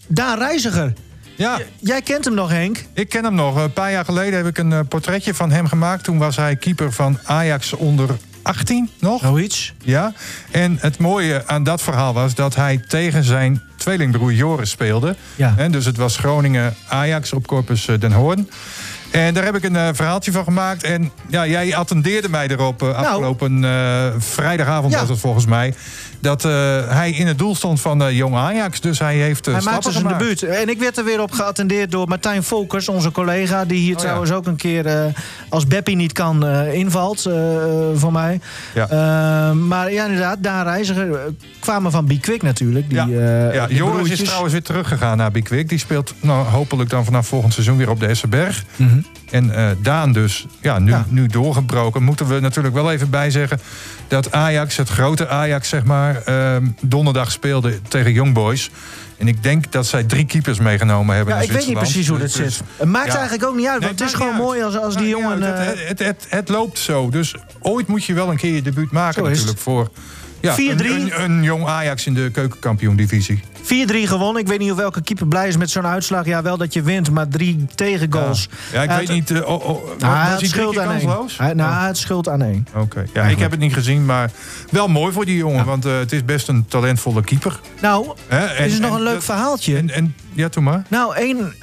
Daan Reiziger. ja, Jij kent hem nog, Henk? ik ken hem nog. Een paar jaar geleden heb ik een eh, portretje van hem gemaakt. Toen was hij keeper van Ajax onder 18 nog. Zoiets. Ja, en het mooie aan dat verhaal was dat hij tegen zijn tweelingbroer Joris speelde. Ja. En dus het was Groningen-Ajax op Corpus eh, Den Hoorn. En daar heb ik een eh, verhaaltje van gemaakt. En ja, jij attendeerde mij erop eh, afgelopen vrijdagavond Nou. Ja. was het volgens mij. Dat eh, hij in het doel stond van eh, jong Ajax. Dus hij heeft eh, Hij maakte zijn gemaakt. debuut. En ik werd er weer op geattendeerd door Martijn Volkers, onze collega. Die hier Oh, ja. trouwens ook een keer, als Beppie niet kan, invalt voor mij. Ja. Maar ja, inderdaad, Daan Reiziger kwamen van Bikwik natuurlijk. Die, Ja. Ja, die Joris is trouwens weer teruggegaan naar Bikwik. Die speelt nou, hopelijk dan vanaf volgend seizoen weer op de Essenberg. Mhm. En eh, Daan dus, ja nu, Ja. nu doorgebroken. Moeten we natuurlijk wel even bijzeggen... dat Ajax, het grote Ajax zeg maar... ehm, donderdag speelde tegen Young Boys. En ik denk dat zij drie keepers meegenomen hebben Ja, ik weet niet precies hoe dat Dus- zit. Het maakt ja. eigenlijk ook niet uit, Nee, want het is gewoon mooi als, als die jongen... het, eh, het, het, het, loopt zo. Dus ooit moet je wel een keer je debuut maken natuurlijk voor... Ja, 4-3. een, een, een jong Ajax in de keukenkampioen-divisie. 4-3 gewonnen. Ik weet niet of welke keeper blij is met zo'n uitslag. Ja, wel dat je wint, maar drie tegengoals. Ja, ik Hij weet niet... eh, oh, oh, Nou, was had drie schuld aan één. Hij- Nou, Oh. het schuld aan één. Oké, ja, ik heb het niet gezien, maar wel mooi voor die jongen. Want eh, het is best een talentvolle keeper. Nou, er is En- nog en een leuk dat- verhaaltje. En, en, ja, toen maar. Nou, één,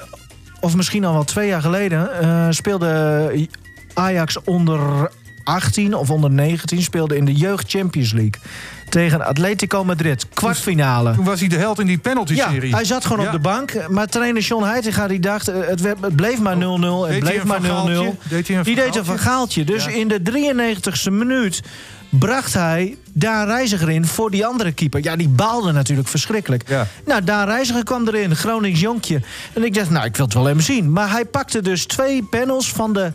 of misschien al wel twee jaar geleden, eh, speelde Ajax onder 18 of onder 19 speelde in de Jeugd Champions League tegen Atletico Madrid. Kwartfinale. Toen was hij de held in die Ja, penalty-serie. hij zat gewoon Ja. op de bank. Maar trainer John Heitinga die dacht, eh, het, werd- het bleef maar 0-0. Het Deed bleef maar Van 0-0. Gaaltje? Deed hij een Die deed een Gaaltje? vergaaltje. Dus Ja. in de 93ste minuut bracht hij Daan Reiziger in voor die andere keeper. Ja, die baalde natuurlijk verschrikkelijk. Ja. Nou, Daan Reiziger kwam erin, Gronings jonkje. En ik dacht, nou, ik wil het wel even zien. Maar hij pakte dus twee panels van de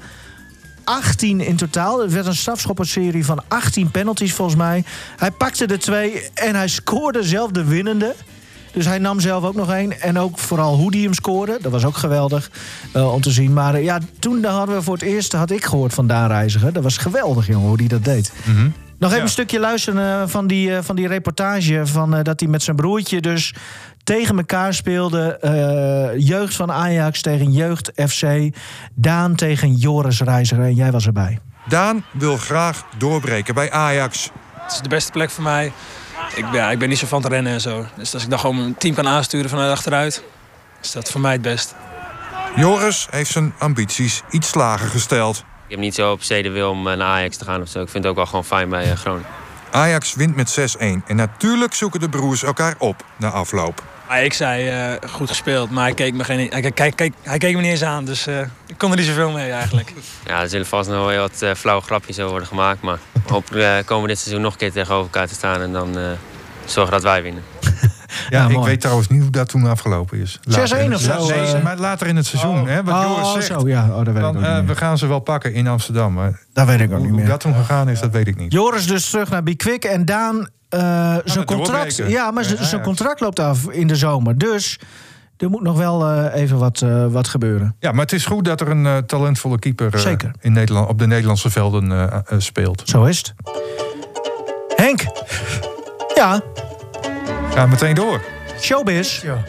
18 in totaal. Het werd een strafschopperserie van 18 penalties volgens mij. Hij pakte de twee en hij scoorde zelf de winnende. Dus hij nam zelf ook nog één. En ook vooral hoe die hem scoorde. Dat was ook geweldig eh, om te zien. Maar eh, ja, toen hadden we voor het eerst had ik gehoord van Daan Reiziger. Dat was geweldig, jongen, hoe die dat deed. Nog even Ja. een stukje luisteren eh, van die, van die reportage. Van, dat hij met zijn broertje dus tegen elkaar speelde. eh, jeugd van Ajax tegen jeugd FC. Daan tegen Joris Reiziger. En jij was erbij. Daan wil graag doorbreken bij Ajax. Het is de beste plek voor mij. Ik, ja, ik ben niet zo van te rennen en zo. Dus als ik dan gewoon een team kan aansturen vanuit achteruit, is dat voor mij het best. Joris heeft zijn ambities iets lager gesteld. Ik heb niet zo op zee de wil om eh, naar Ajax te gaan of zo. Ik vind het ook wel gewoon fijn bij eh, Groningen. Ajax wint met 6-1. En natuurlijk zoeken de broers elkaar op na afloop. Ik zei, eh, goed gespeeld, maar hij keek, me geen, hij, kijk, kijk, hij keek me niet eens aan. Dus eh, ik kon er niet zoveel mee eigenlijk. Ja, er zullen vast nog wel wat uh, flauwe grapjes over worden gemaakt. Maar hopelijk komen dit seizoen nog een keer tegenover elkaar te staan. En dan zorgen dat wij winnen. Ja, ik weet trouwens niet hoe dat toen afgelopen is. 6-1 of zo? Nee, maar later in het seizoen. Oh. Hè, wat Oh, Joris zegt. zo, ja. Oh, dat weet ik dan, niet eh, we gaan ze wel pakken in Amsterdam. Maar Dat weet ik ook hoe, niet hoe meer. dat toen gegaan is, dat weet ik niet. Joris dus terug naar Bikwik en Daan eh, zijn contract. Ja, maar zijn contract loopt af in de zomer. Dus er moet nog wel eh, even wat, eh, wat gebeuren. Ja, maar het is goed dat er een eh, talentvolle keeper eh, in Nederland, op de Nederlandse velden eh, eh, speelt. Zo is het. Henk. Ja, Ga meteen door. showbiz. Ja,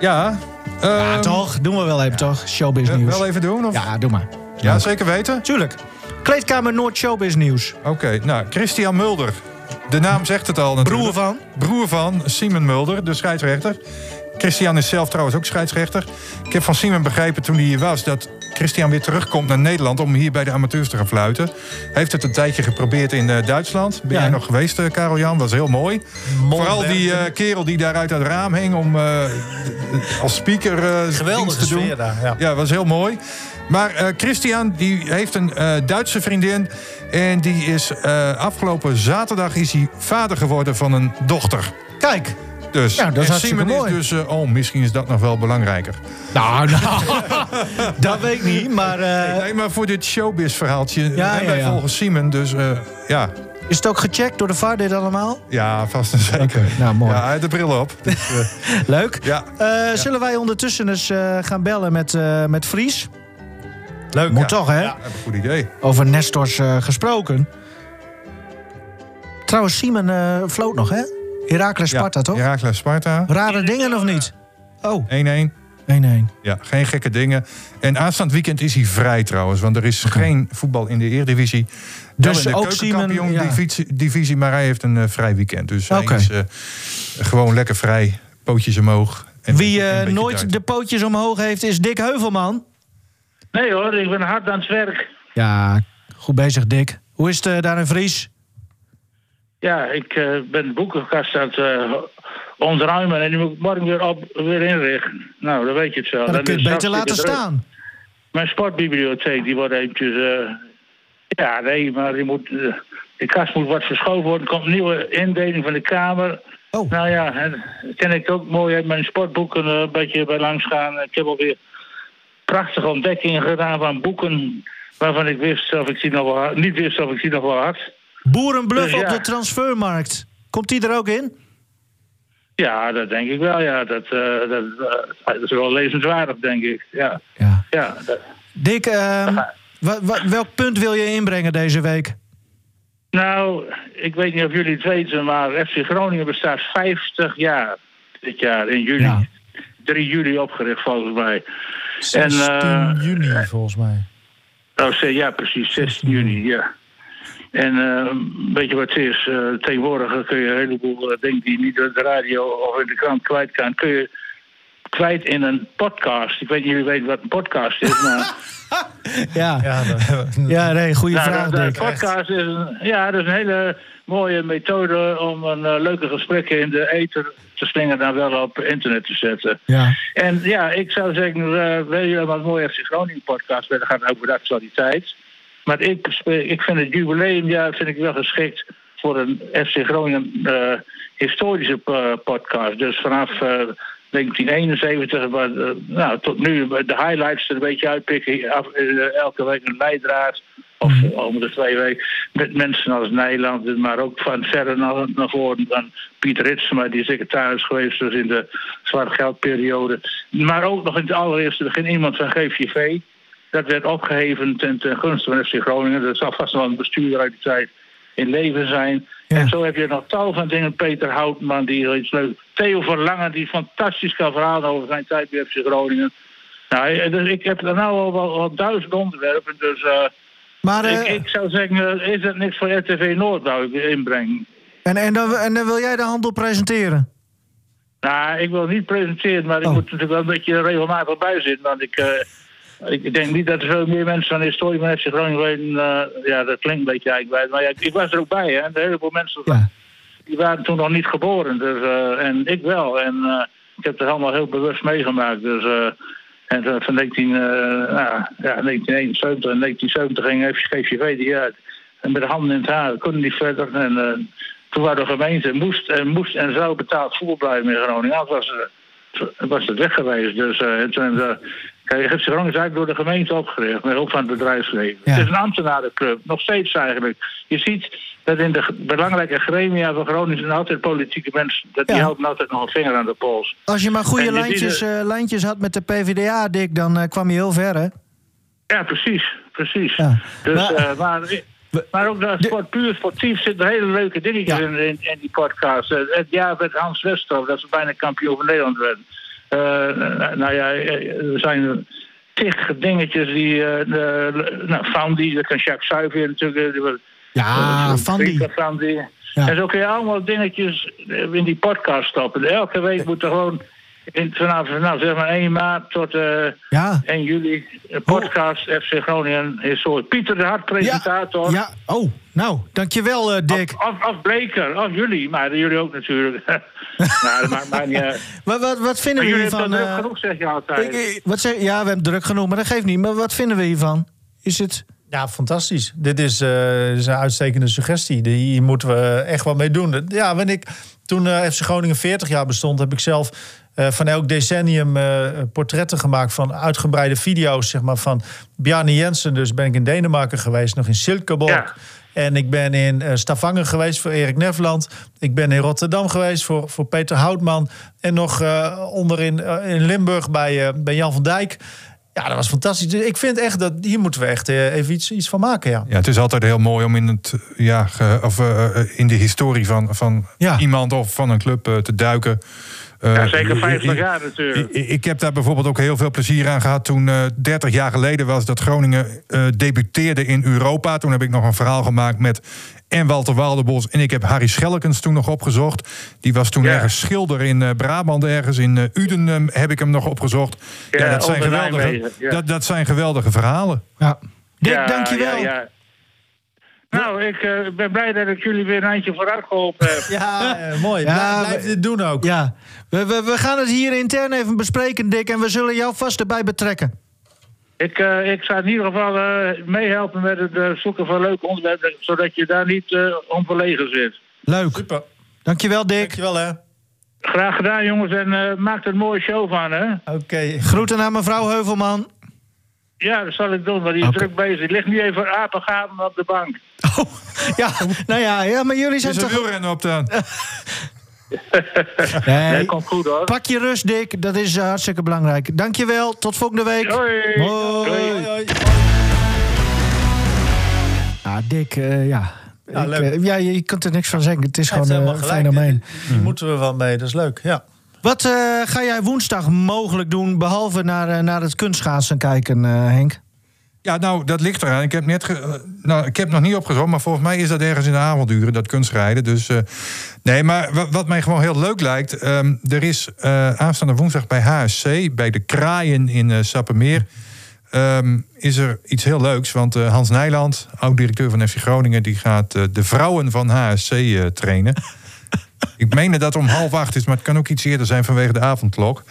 Ja, ehm, toch? Doen we wel even, toch? Showbiz eh, nieuws. wel even doen? Of? Ja, doe maar. Ja, zeker weten? Tuurlijk. Kleedkamer Noord Showbiz nieuws. Oké, nou, Christian Mulder. De naam zegt het al natuurlijk. Broer van? Broer van Simon Mulder, de scheidsrechter. Christian is zelf trouwens ook scheidsrechter. Ik heb van Simon begrepen toen hij hier was... dat Christian weer terugkomt naar Nederland... om hier bij de amateurs te gaan fluiten. Hij heeft het een tijdje geprobeerd in eh, Duitsland. Ben Ja. jij nog geweest, eh, Karel Jan? Was heel mooi. Vooral die eh, kerel die daar uit het raam hing... om als speaker Geweldige te doen. daar, ja. Ja, was heel mooi. Maar Christian die heeft een Duitse vriendin. En die is afgelopen zaterdag is hij vader geworden van een dochter. Kijk. Dus Ja, dat is en Simon mooi. is dus, eh, oh, misschien is dat nog wel belangrijker. Nou, nou. dat weet ik niet, maar... eh, Nee, maar voor dit showbiz-verhaaltje, Ja, hè, ja, wij volgen Simon, dus eh, ja. is het ook gecheckt door de VAR dit allemaal? Ja, vast en zeker. Nou, mooi. Ja, de bril op. Dus, eh, Leuk. ja. Eh, Zullen wij ondertussen eens eh, gaan bellen met, eh, met Fries? Leuk. Moet ja. toch, hè? Ja. Goed idee. Over Nestors eh, gesproken. Trouwens, Simon eh floot nog, hè? Heracles Sparta, ja, toch? Heracles Sparta, 1-1. Rare dingen of niet? Oh, 1-1. Ja, geen gekke dingen. En aanstaand weekend is hij vrij trouwens. Want er is geen voetbal in de Eredivisie. Wel Dus in de ook Simon, keukenkampioen ja. divisie, divisie, maar hij heeft een eh, vrij weekend. Dus hij is eh, gewoon lekker vrij. Pootjes omhoog. En Wie eh, nooit de pootjes omhoog heeft, is Dick Heuvelman. Nee hoor, ik ben hard aan het werk. Ja, goed bezig, Dick. Hoe is het daar in Fries? Ja, ik eh, ben de boekenkast aan het eh, ontruimen en die moet ik morgen weer, op, weer inrichten. Nou, dan weet je het zo. Dan kun je het beter laten druk. staan. Mijn sportbibliotheek, die wordt eventjes... eh, ja, nee, maar die moet, de kast moet wat verschoven worden. Er komt een nieuwe indeling van de kamer. Oh. Nou ja, en ken ik ook mooi uit mijn sportboeken een beetje bij langs gaan. Ik heb alweer prachtige ontdekkingen gedaan van boeken... waarvan ik wist of ik die nog wel had, niet wist of ik die nog wel had. Boerenbluff Dus ja. op de transfermarkt. Komt die er ook in? Ja, dat denk ik wel. Ja, dat, eh, dat, eh, dat is wel lezenswaardig, denk ik. Ja, Ja. ja dat- Dick, ehm, welk punt wil je inbrengen deze week? Nou, ik weet niet of jullie het weten, maar FC Groningen bestaat 50 jaar dit jaar in juli. Ja. 3 juli opgericht volgens mij. 16 En, eh, juni volgens mij. Oh, ja, precies, 16 juni, ja. En eh, weet je wat het is? Eh, tegenwoordig kun je een heleboel eh, dingen die je niet op de radio of in de krant kwijt kan, kun je kwijt in een podcast. Ik weet niet of jullie weten wat een podcast is, maar... Ja, Ja, dat- ja nee, goede Nou, vraag, Dick. podcast is een, ja, dat is een hele mooie methode om een leuke gesprekken in de ether te slingen dan wel op internet te zetten. Ja. En ja, ik zou zeggen, eh wil je wat mooie FC Groningen podcast willen gaan over de actualiteit. Maar ik, spe- ik vind het jubileumjaar vind ik wel geschikt voor een FC Groningen eh, historische eh, podcast. Dus vanaf eh, 1971, maar, eh, nou, tot nu de highlights er een beetje uitpikken. Af, eh, elke week een leidraad. Of om de twee weken. Met mensen als Nijland, maar ook van verder naar, naar voren. Dan Piet Ritsma, die secretaris geweest is in de zwart geldperiode. Maar ook nog in het allereerste begin iemand van GVV. Dat werd opgeheven ten, ten gunste van FC Groningen. Dat zal vast wel een bestuurder uit die tijd in leven zijn. Ja. En zo heb je nog tal van dingen. Peter Houtman, die iets leuk. Theo Verlangen, die fantastisch kan verhalen over zijn tijd bij FC Groningen. Nou, eh, dus ik heb er nou al wel, wel duizend onderwerpen. Dus eh, Maar, eh, ik, ik zou zeggen, eh, is het niks voor RTV Noord, ik inbrengen. en, en, dan, en dan wil jij de handel presenteren? Nou, ik wil niet presenteren, maar ik Oh. moet natuurlijk wel een beetje regelmatig bij zitten. Want ik, eh, ik denk niet dat er veel meer mensen van de historie van FC Groningen weten. eh, ja, dat klinkt een beetje eigenlijk. Maar ja, ik was er ook bij, hè. Een heleboel mensen Ja. die waren toen nog niet geboren. Dus, eh, en ik wel. En ik heb het allemaal heel bewust meegemaakt. Dus, eh, en eh, van 19, eh, nou, ja, 1971 en 1970 ging GVV die uit. En met de handen in het haar, konden niet verder. En eh, toen waren de gemeente moest en, moest en zou betaald voetbal blijven in Groningen. Anders was, eh, was het weg geweest. Dus eh, en toen, eh, Kijk, Groningen is eigenlijk door de gemeente opgericht, met hulp van het bedrijfsleven. Ja. Het is een ambtenarenclub, nog steeds eigenlijk. Je ziet dat in de belangrijke gremia van Groningen zijn altijd politieke mensen, dat die Ja. houden altijd nog een vinger aan de pols. Als je maar goede lijntjes, eh, lijntjes had met de PvdA, Dick, dan eh, kwam je heel ver, hè? Ja, precies, precies. Ja. Dus, Maar- maar, maar, maar ook dat sport, puur sportief zitten hele leuke dingetjes in, in, in die podcast. Eh, Het jaar met Hans Westerhof, dat ze bijna kampioen van Nederland werden. Eh, nou ja, eh, er zijn tig dingetjes die... eh de, nou, Fandi, dat kan Jacques Suiver natuurlijk... Ja, Fandi. Frika Fandi. Ja. En zo kun je allemaal dingetjes in die podcast stoppen. Elke week moet er gewoon... In, vanaf nou, zeg maar 1 maart tot eh Ja. 1 juli. Een podcast FC Groningen is zo. Pieter de Hart, presentator. Ja, oh, nou, dankjewel, eh, Dick. Of, of Bleker, of jullie, maar jullie ook natuurlijk. nou, dat maakt mij niet uit. Wat, wat, wat vinden Maar we jullie hebben hiervan? druk eh, genoeg, zeg je altijd. ik- wat zeg, ja, we hebben druk genoeg, maar dat geeft niet. Maar wat vinden we hiervan? Is het... Ja, fantastisch. Dit is, eh, is een uitstekende suggestie. Die- Hier moeten we echt wat mee doen. Ja, wanneer ik, toen eh FC Groningen 40 jaar bestond, heb ik zelf eh, van elk decennium eh, portretten gemaakt van uitgebreide video's, zeg maar, van Bjarne Jensen. Dus ben ik in Denemarken geweest, nog in Silkeborg. Ja. En ik ben in eh, Stavanger geweest voor Erik Nefland. Ik ben in Rotterdam geweest voor, voor Peter Houtman. En nog eh onderin in Limburg bij, eh, bij Jan van Dijk. Ja, dat was fantastisch. Dus ik vind echt dat hier moeten we echt eh, even iets, iets van maken. Ja. Ja, het is altijd heel mooi om in, het, ja, ge- of, in de historie van, van Ja. iemand of van een club te duiken. Eh, ja, zeker 50 ik- jaar natuurlijk. Ik, ik heb daar bijvoorbeeld ook heel veel plezier aan gehad toen eh 30 jaar geleden was dat Groningen eh, debuteerde in Europa. Toen heb ik nog een verhaal gemaakt met en Walter Waldebos. En ik heb Harry Schelkens toen nog opgezocht. Die was toen Ja. ergens schilder in eh, Brabant, ergens in eh, Uden eh, heb ik hem nog opgezocht. Ja, Ja, dat, zijn geweldige, ja. dat, dat zijn geweldige verhalen. Ja. Dick, Ja, dankjewel. Nou, ik eh, ben blij dat ik jullie weer een eindje vooruit geholpen heb. Ja, eh, mooi. Ja, Blijf, dit doen ook. Ja, we, we, we gaan het hier intern even bespreken, Dick. En we zullen jou vast erbij betrekken. Ik, eh, ik zou in ieder geval eh, meehelpen met het zoeken van leuke onderwerpen, zodat je daar niet eh om verlegen zit. Leuk. Super. Dankjewel, Dick. Dankjewel hè. Graag gedaan, jongens, en eh, maak er een mooie show van, hè? Oké. Groeten aan mevrouw Heuvelman. Ja, dat zal ik doen, maar die is druk bezig. Die ligt nu even apengapen op de bank. Oh, ja, nou ja, ja, maar jullie zijn Is er toch... wielrennen op dan? Nee, Nee, komt goed, hoor. pak je rust, Dick. Dat is eh, hartstikke belangrijk. Dankjewel. Tot volgende week. Hoi. Hoi. Hoi. Ja, Dick, eh, ja. Ja, Ik, leuk. eh, ja, je kunt er niks van zeggen. Het is gewoon helemaal een gelijk. fenomeen. Hier- Hier moeten we wel mee. Dat is leuk. Ja. Wat eh, ga jij woensdag mogelijk doen, behalve naar, eh, naar het kunstschaatsen kijken, eh, Henk? Ja, nou, dat ligt eraan. Ik heb net, nou, ik heb nog niet opgezocht, maar volgens mij is dat ergens in de avonduren, dat kunstrijden. Dus nee, maar wat, mij gewoon heel leuk lijkt, ehm, er is eh, aanstaande woensdag bij HSC, bij de Kraaien in eh Sappemeer, ehm, is er iets heel leuks. Want Hans Nijland, oud-directeur van FC Groningen, die gaat de vrouwen van HSC trainen. Ik meen dat het om half acht is, maar het kan ook iets eerder zijn vanwege de avondklok.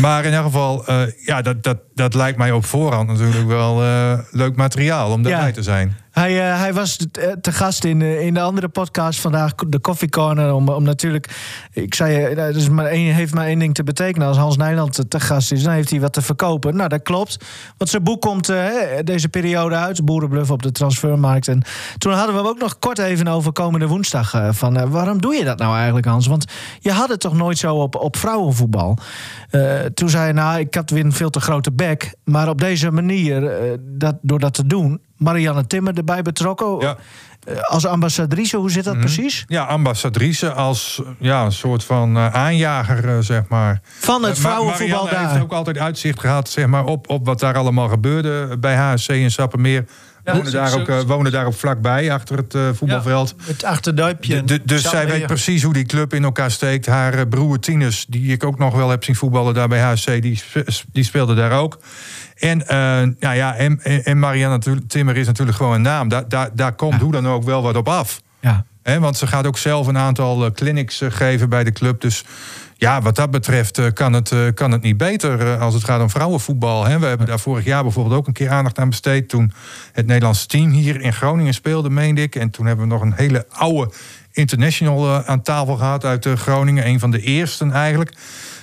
Maar in elk geval, eh, ja, dat, dat, dat lijkt mij op voorhand natuurlijk wel eh, leuk materiaal om daarbij Ja. te zijn. Hij, eh, hij was te, eh, te gast in, eh, in de andere podcast vandaag, de Coffee Corner. Om, om natuurlijk, ik zei, dat is maar één, heeft maar één ding te betekenen. Als Hans Nijland te gast is, dan heeft hij wat te verkopen. Nou, dat klopt. Want zijn boek komt deze periode uit, Boerenbluff op de transfermarkt. En toen hadden we hem ook nog kort even over komende woensdag. van waarom doe je dat nou eigenlijk, Hans? Want je had het toch nooit zo op, op vrouwenvoetbal. Toen zei hij, nou, ik had weer een veel te grote bek. Maar op deze manier, dat, door dat te doen, Marianne Timmer erbij betrokken. Ja. Eh, Als ambassadrice, hoe zit dat precies? Ja, ambassadrice als ja, een soort van eh, aanjager, eh, zeg maar. Van het vrouwenvoetbal Marianne daar. heeft ook altijd uitzicht gehad zeg maar, op, op wat daar allemaal gebeurde bij HSC in Sappemeer. Ja, wonen, daar ook, eh, wonen daar ook vlakbij, achter het eh, voetbalveld. Het achterduipje. Dus zij weet precies hoe die club in elkaar steekt. Haar eh, broer Tinus, die ik ook nog wel heb zien voetballen daar bij HSC, die, die speelde daar ook. En, eh, nou ja, en, en Marianne natuurlijk- Timmer is natuurlijk gewoon een naam. Daar, daar, daar komt hoe dan ook wel wat op af. Ja. Hè, want ze gaat ook zelf een aantal clinics geven bij de club. Dus ja, wat dat betreft eh, kan, het, eh, kan het niet beter eh, als het gaat om vrouwenvoetbal. Hè. We hebben daar vorig jaar bijvoorbeeld ook een keer aandacht aan besteed. Toen het Nederlandse team hier in Groningen speelde, meende ik. En toen hebben we nog een hele oude international aan tafel gehad uit Groningen. Een van de eersten eigenlijk.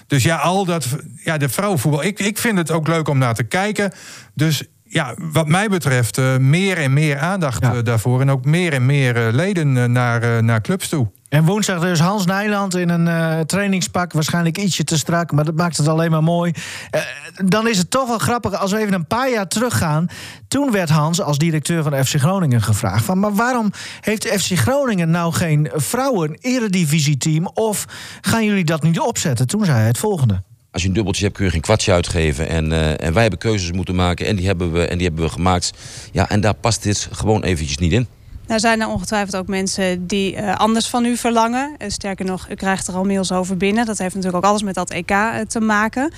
Dus ja, al dat, ja, de vrouwenvoetbal. Ik, ik vind het ook leuk om naar te kijken. Dus ja, wat mij betreft, meer en meer aandacht daarvoor. En ook meer en meer leden naar, naar clubs toe. En woensdag dus Hans Nijland in een uh, trainingspak. Waarschijnlijk ietsje te strak, maar dat maakt het alleen maar mooi. Uh, dan is het toch wel grappig als we even een paar jaar teruggaan. Toen werd Hans als directeur van FC Groningen gevraagd... van, maar waarom heeft FC Groningen nou geen vrouwen-eredivisie-team... of gaan jullie dat niet opzetten? Toen zei hij het volgende. Als je een dubbeltje hebt, kun je geen kwartje uitgeven. En, uh, en wij hebben keuzes moeten maken en die hebben we, en die hebben we gemaakt. Ja, en daar past dit gewoon eventjes niet in. Nou zijn er ongetwijfeld ook mensen die uh, anders van u verlangen. Uh, sterker nog, u krijgt er al mails over binnen. Dat heeft natuurlijk ook alles met dat EK uh, te maken.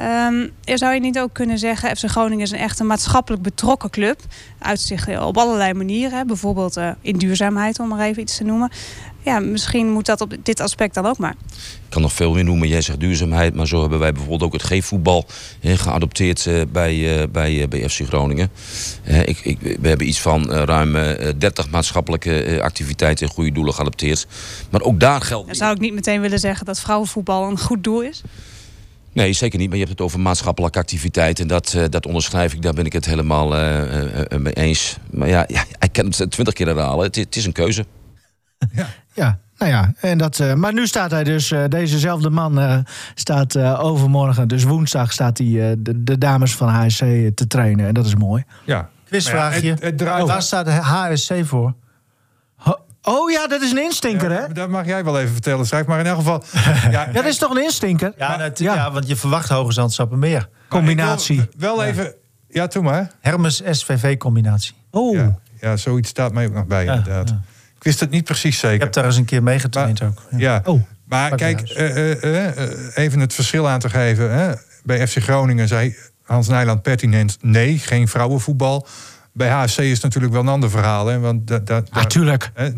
Um, zou je niet ook kunnen zeggen, FC Groningen is een echt een maatschappelijk betrokken club. Uitzicht op allerlei manieren. Bijvoorbeeld in duurzaamheid, om maar even iets te noemen ja, misschien moet dat op dit aspect dan ook maar. Ik kan nog veel meer noemen. Jij zegt duurzaamheid, maar zo hebben wij bijvoorbeeld ook het G-voetbal geadopteerd uh, bij, uh, bij, bij FC Groningen. ik, ik, we hebben iets van ruim 30 maatschappelijke activiteiten en goede doelen geadopteerd. Maar ook daar geldt. Dan zou ik niet meteen willen zeggen dat vrouwenvoetbal een goed doel is? Nee, zeker niet. Maar je hebt het over maatschappelijke activiteit. En dat, uh, dat onderschrijf ik. Daar ben ik het helemaal uh, uh, mee eens. Maar ja, ja, ik kan het twintig keer herhalen. Het, het is een keuze. Ja. ja. Nou ja, en dat, uh, maar nu staat hij dus, uh, dezezelfde man uh, staat overmorgen, dus woensdag staat hij de, de, dames van HSC te trainen. En dat is mooi. Ja, quizvraagje. Ja, het, het oh. Waar staat HSC voor? Oh ja, dat is een instinker, ja, hè? Dat mag jij wel even vertellen, schrijf maar in elk geval. ja, dat is toch een instinker? Ja, dat, ja. ja. want je verwacht Hoge Zandstappen meer. Combinatie. Wel even, ja, toen maar. Hermes SVV-combinatie. Oh. Ja, zoiets staat mij ook nog bij, inderdaad wist het niet precies zeker. Ik heb daar eens een keer meegetraind ook. Ja. Oh, maar kijk, uh, uh, even het verschil aan te geven. Hè. Bij FC Groningen zei Hans Nijland pertinent... nee, geen vrouwenvoetbal. Bij HSC is het natuurlijk wel een ander verhaal. Hè, want da, da, natuurlijk. Daar,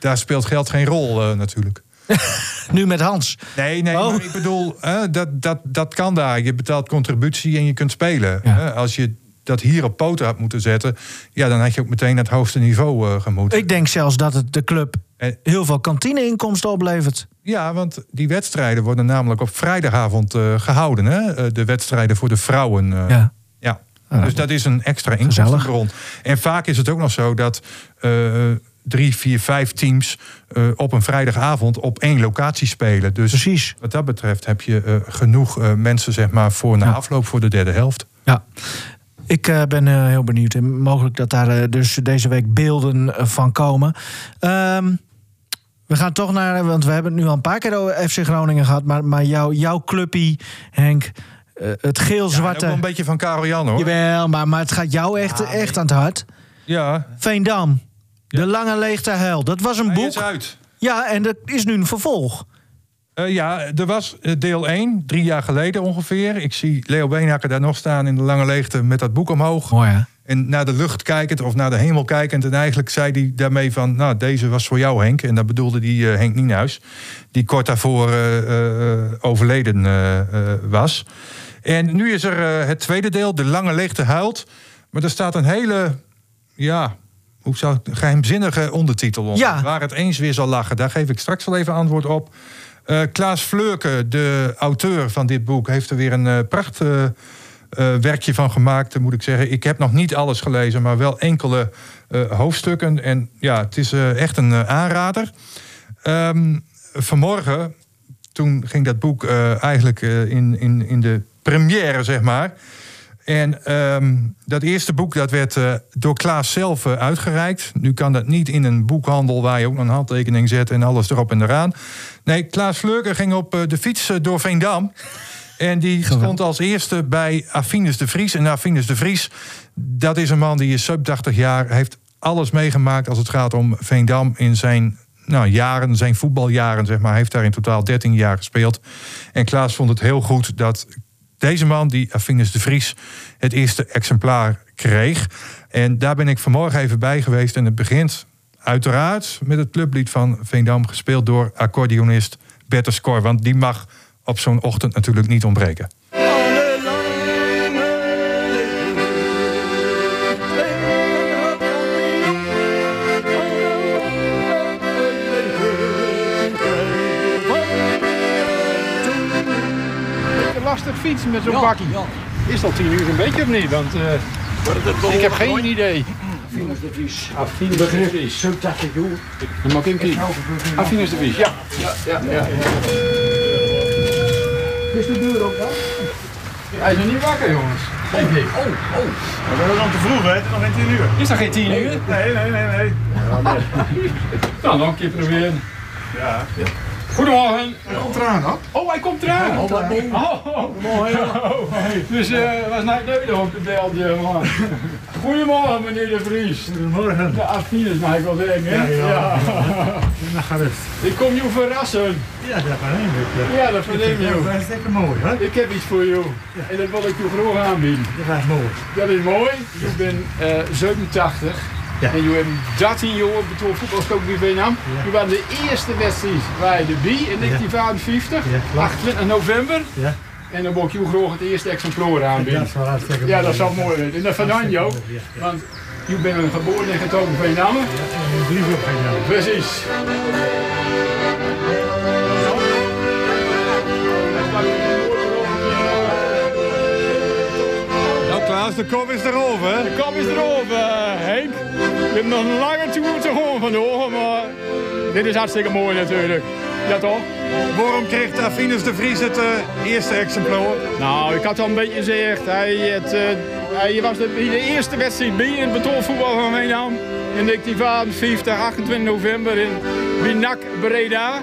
daar speelt geld geen rol natuurlijk. nu met Hans. Nee, nee, oh. maar ik bedoel, dat, dat, dat kan daar. Je betaalt contributie en je kunt spelen. Ja. Als je dat hier op poten had moeten zetten, ja, dan had je ook meteen het hoogste niveau uh, gemoeten. Ik denk zelfs dat het de club heel veel kantineinkomsten oplevert. Ja, want die wedstrijden worden namelijk op vrijdagavond uh, gehouden. Hè? Uh, de wedstrijden voor de vrouwen. ja. ja. Ah, dus dat is een extra inkomstenbron. En vaak is het ook nog zo dat drie, vier, vijf teams op een vrijdagavond op één locatie spelen. Dus Precies. wat dat betreft heb je genoeg mensen zeg maar, voor na afloop voor de derde helft. Ja. Ik ben heel benieuwd. En mogelijk dat daar dus deze week beelden van komen. Um, we gaan toch naar, want we hebben het nu al een paar keer over FC Groningen gehad. Maar, maar jou, jouw clubpie, Henk, het geel-zwarte. Ja, een beetje van Karel Jan hoor. Jawel, maar, maar het gaat jou echt, ja, echt aan het hart. Ja. Veendam, De Lange Leegte Hel. Dat was een Hij boek. Is uit. Ja, en dat is nu een vervolg. Uh, ja, er was deel 1, drie jaar geleden ongeveer. Ik zie Leo Beenhakker daar nog staan in de lange leegte met dat boek omhoog. Mooi hè? En naar de lucht kijkend of naar de hemel kijkend. En eigenlijk zei hij daarmee van, nou deze was voor jou Henk. En dat bedoelde die uh, Henk Nienhuis. Die kort daarvoor overleden was. En nu is er het tweede deel, de lange leegte huilt. Maar er staat een hele, ja, hoe zou het, geheimzinnige ondertitel onder. Ja. Waar het eens weer zal lachen. Daar geef ik straks wel even antwoord op. Uh, Klaas Fleurke, de auteur van dit boek, heeft er weer een uh, pracht uh, werkje van gemaakt, moet ik zeggen. Ik heb nog niet alles gelezen, maar wel enkele hoofdstukken. En ja, het is echt een aanrader. Um, vanmorgen, toen ging dat boek eigenlijk in, in, in de première, zeg maar. En um, dat eerste boek dat werd uh, door Klaas zelf uh, uitgereikt. Nu kan dat niet in een boekhandel waar je ook een handtekening zet en alles erop en eraan. Nee, Klaas Vleuker ging op uh, de fiets door Veendam. En die stond als eerste bij Affinus de Vries. En Affinus de Vries, dat is een man die is sub 80 jaar, heeft alles meegemaakt als het gaat om Veendam in zijn nou, jaren, zijn voetbaljaren, zeg maar. Hij heeft daar in totaal 13 jaar gespeeld. En Klaas vond het heel goed dat deze man, die Affinus de Vries, het eerste exemplaar kreeg. En daar ben ik vanmorgen even bij geweest. En het begint uiteraard met het clublied van Veendam, gespeeld door accordeonist Bertus Cor. Want die mag op zo'n ochtend natuurlijk niet ontbreken. Lastig fietsen met zo'n bakkie. Is dat 10 uur een beetje of niet? Want uh, ik heb geen idee. Affinus de Vries. Affinus de Vries. Dacht ik, joh. Dan mag ik hem. Affinus de Vries, ja. Ja, ja, ja. Is de deur ook dan? Hij is nog niet wakker, jongens. Denk ik. Oh, oh. Dat is dan te vroeg, hè? Het is nog geen 10 uur. Is dat geen 10 uur? Nee, nee, nee, nee. nou, nog een keer proberen. Ja. Goedemorgen. Hij komt eraan, hoor. Oh, hij komt eraan. Oh, wat mooi. Oh, oh. mooi. Dus uh, was net nodig op de beltje, man. Goedemorgen, meneer De Vries. Goedemorgen. De Afines, mag ik wel zeggen. hè? Ja, ja. Gerust. Ik kom je verrassen. Ja, dat verneem ik. Ja, dat verneem je. Dat is lekker mooi, hè? Ik heb iets voor jou. En dat wil ik je graag aanbieden. Dat is mooi. Dat is mooi. Ik ben eh 87. Ja. En je hebt 13 jaar betoeld voetbalscoop bij Vietnam. Je was de eerste wedstrijd bij de B in 1955, Ja, klopt. 28 november. Ja. En dan wil ik je graag het eerste exemplaar aanbieden. Dat is wel hartstikke Ja, mooi. dat zou mooi zijn. En dat vandaan jou. Ja, ja. Want je bent een geboren en getogen Vietnam. En een brief op gaan jou. Precies. Nou Klaas, de kop is erover? De kop is erover, eh, Henk. Je hebt nog een lange tour te gaan vandoor, maar dit is hartstikke mooi natuurlijk. Ja toch? Waarom kreeg de Affinus de Vries het eh, eerste exemplaar? Nou, ik had al een beetje gezegd. Hij, het, eh, hij was de, de eerste wedstrijd bij in het betonvoetbal van Veenam. In 1955, 28 november in Binak Breda.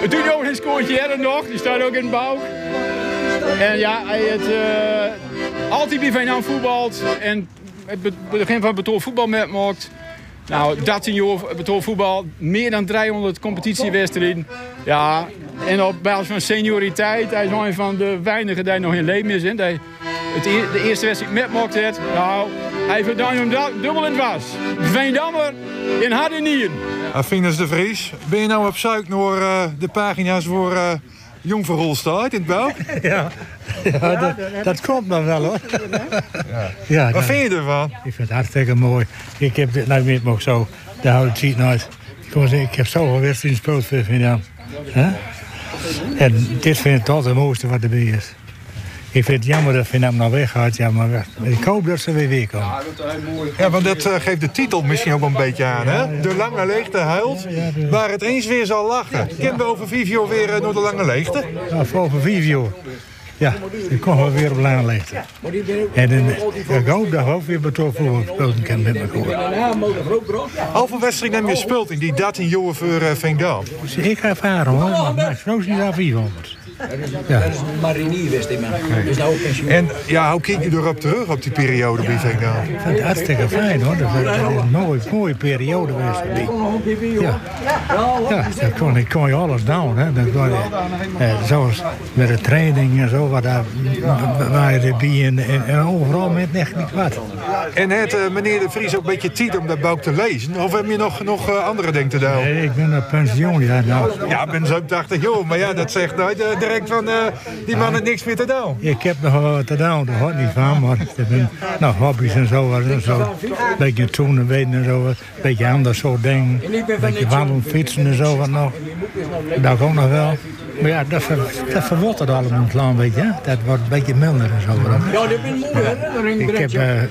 Het doet ook een scoortje er nog, die staat ook in het bouw. En ja, hij het eh, altijd bij Veenam voetbalt en het be- begin van betonvoetbal metmaakt. Nou, 13 jaar betonvoetbal, meer dan 300 competitiewedstrijden. Ja, en op basis van senioriteit, hij is een van de weinigen die nog in leven is. Die het e- de eerste wedstrijd metmaakt heeft. Nou, hij verdient hem dubbel in het was. Veendammer in harde nieren. Affinus de Vries, ben je nou op zoek naar eh, de pagina's voor eh Jong Verholstaat in het bouw? Ja, ja dat, dat klopt nog wel hoor. Ja, Wat vind je ervan? Ik vind het hartstikke mooi. Ik heb dit nou weet me ook zo. Daar houdt het ziet nooit. Ik, moet zeggen, ik heb zoveel wedstrijden gespeeld voor Vietnam. Hè? En dit vind ik toch het mooiste wat erbij is. Ik vind het jammer dat Vietnam nou weggaat. Ja, maar ik hoop dat ze weer weer komen. Ja, want dat eh, geeft de titel misschien ook wel een beetje aan, hè? De lange leegte huilt, waar het eens weer zal lachen. Kunnen we over jaar weer eh, naar de lange leegte? Ja, voor over jaar. Ja, ik kom wel weer op lange leegte. En dan, ik hoop dat we ook weer betrokken voetbal spelen kunnen met elkaar. Hoeveel wedstrijden heb je in die 13 jaar voor eh Veendam? Dus ik ga ervaren hoor, maar Roos is daar 400. Ja. Dat is een marinier geweest, die man. Dus nou ook pensioen. En ja, hoe kijk je erop terug op die periode bij Veendam? Ik vind het hartstikke fijn hoor. Dat is dat een mooie, mooie periode geweest. Ja, ja daar kon, ik kon je alles doen. Hè. Dat kon je, eh, zoals met de training en zo, waar, daar, waar je erbij en, en, overal met echt niet wat. En het eh, meneer de Vries ook een beetje tijd om dat boek te lezen? Of heb je nog, nog eh, andere dingen te doen? Nee, ik ben op pensioen, ja. Nou, Ja, ik ben zo 80 jaar, maar ja, dat zegt nooit eh, van eh, die man heeft niks meer te doen. ik heb nog wel wat te doen, daar houdt niet van, maar ik ben nou, hobby's en zo, en zo. Een beetje toenen weten en zo, een beetje anders soort dingen. Een beetje wandelen, fietsen en zo wat nog. Dat ook nog wel. Maar ja, dat, ver, dat verwatert allemaal een klein beetje, hè. Dat wordt een beetje minder en zo. wat. Ja, is een mooie herinnering. Ik heb, eh,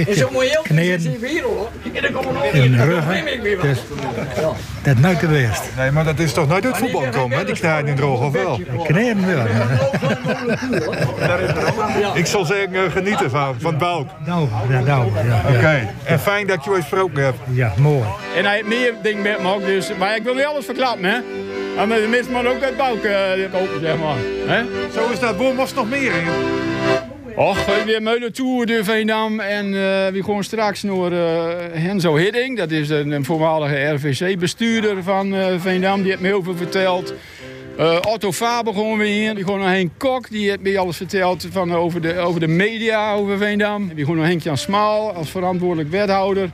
ik heb mooi kneden in in de de rug. Dus dat is nooit geweest. Nee, maar dat is toch nooit uit voetbal komen, hè? die knijden in droog, of wel? Kneden wel. Ik zal zeggen, eh, genieten van, van het bouw. Nou, ja, nou, ja. ja. Oké, en fijn dat je ooit gesproken hebt. Ja, mooi. En hij heeft meer dingen met me ook, dus, maar ik wil niet alles verklappen, hè. En de mensen moeten ook uit Bouk eh, kopen, zeg maar. Zo is dat, waar was nog meer in? Och, weer Meulen Tour de Veendam en eh we gaan straks naar eh Henzo Hidding. Dat is een, een voormalige RVC-bestuurder van Veendam, die heeft me heel veel verteld. Otto Faber gewoon weer. Die gewoon nog Henk Kok, die heeft me alles verteld van, over, de, over de media over Veendam. Die gewoon nog Henk-Jan Smaal als verantwoordelijk wethouder.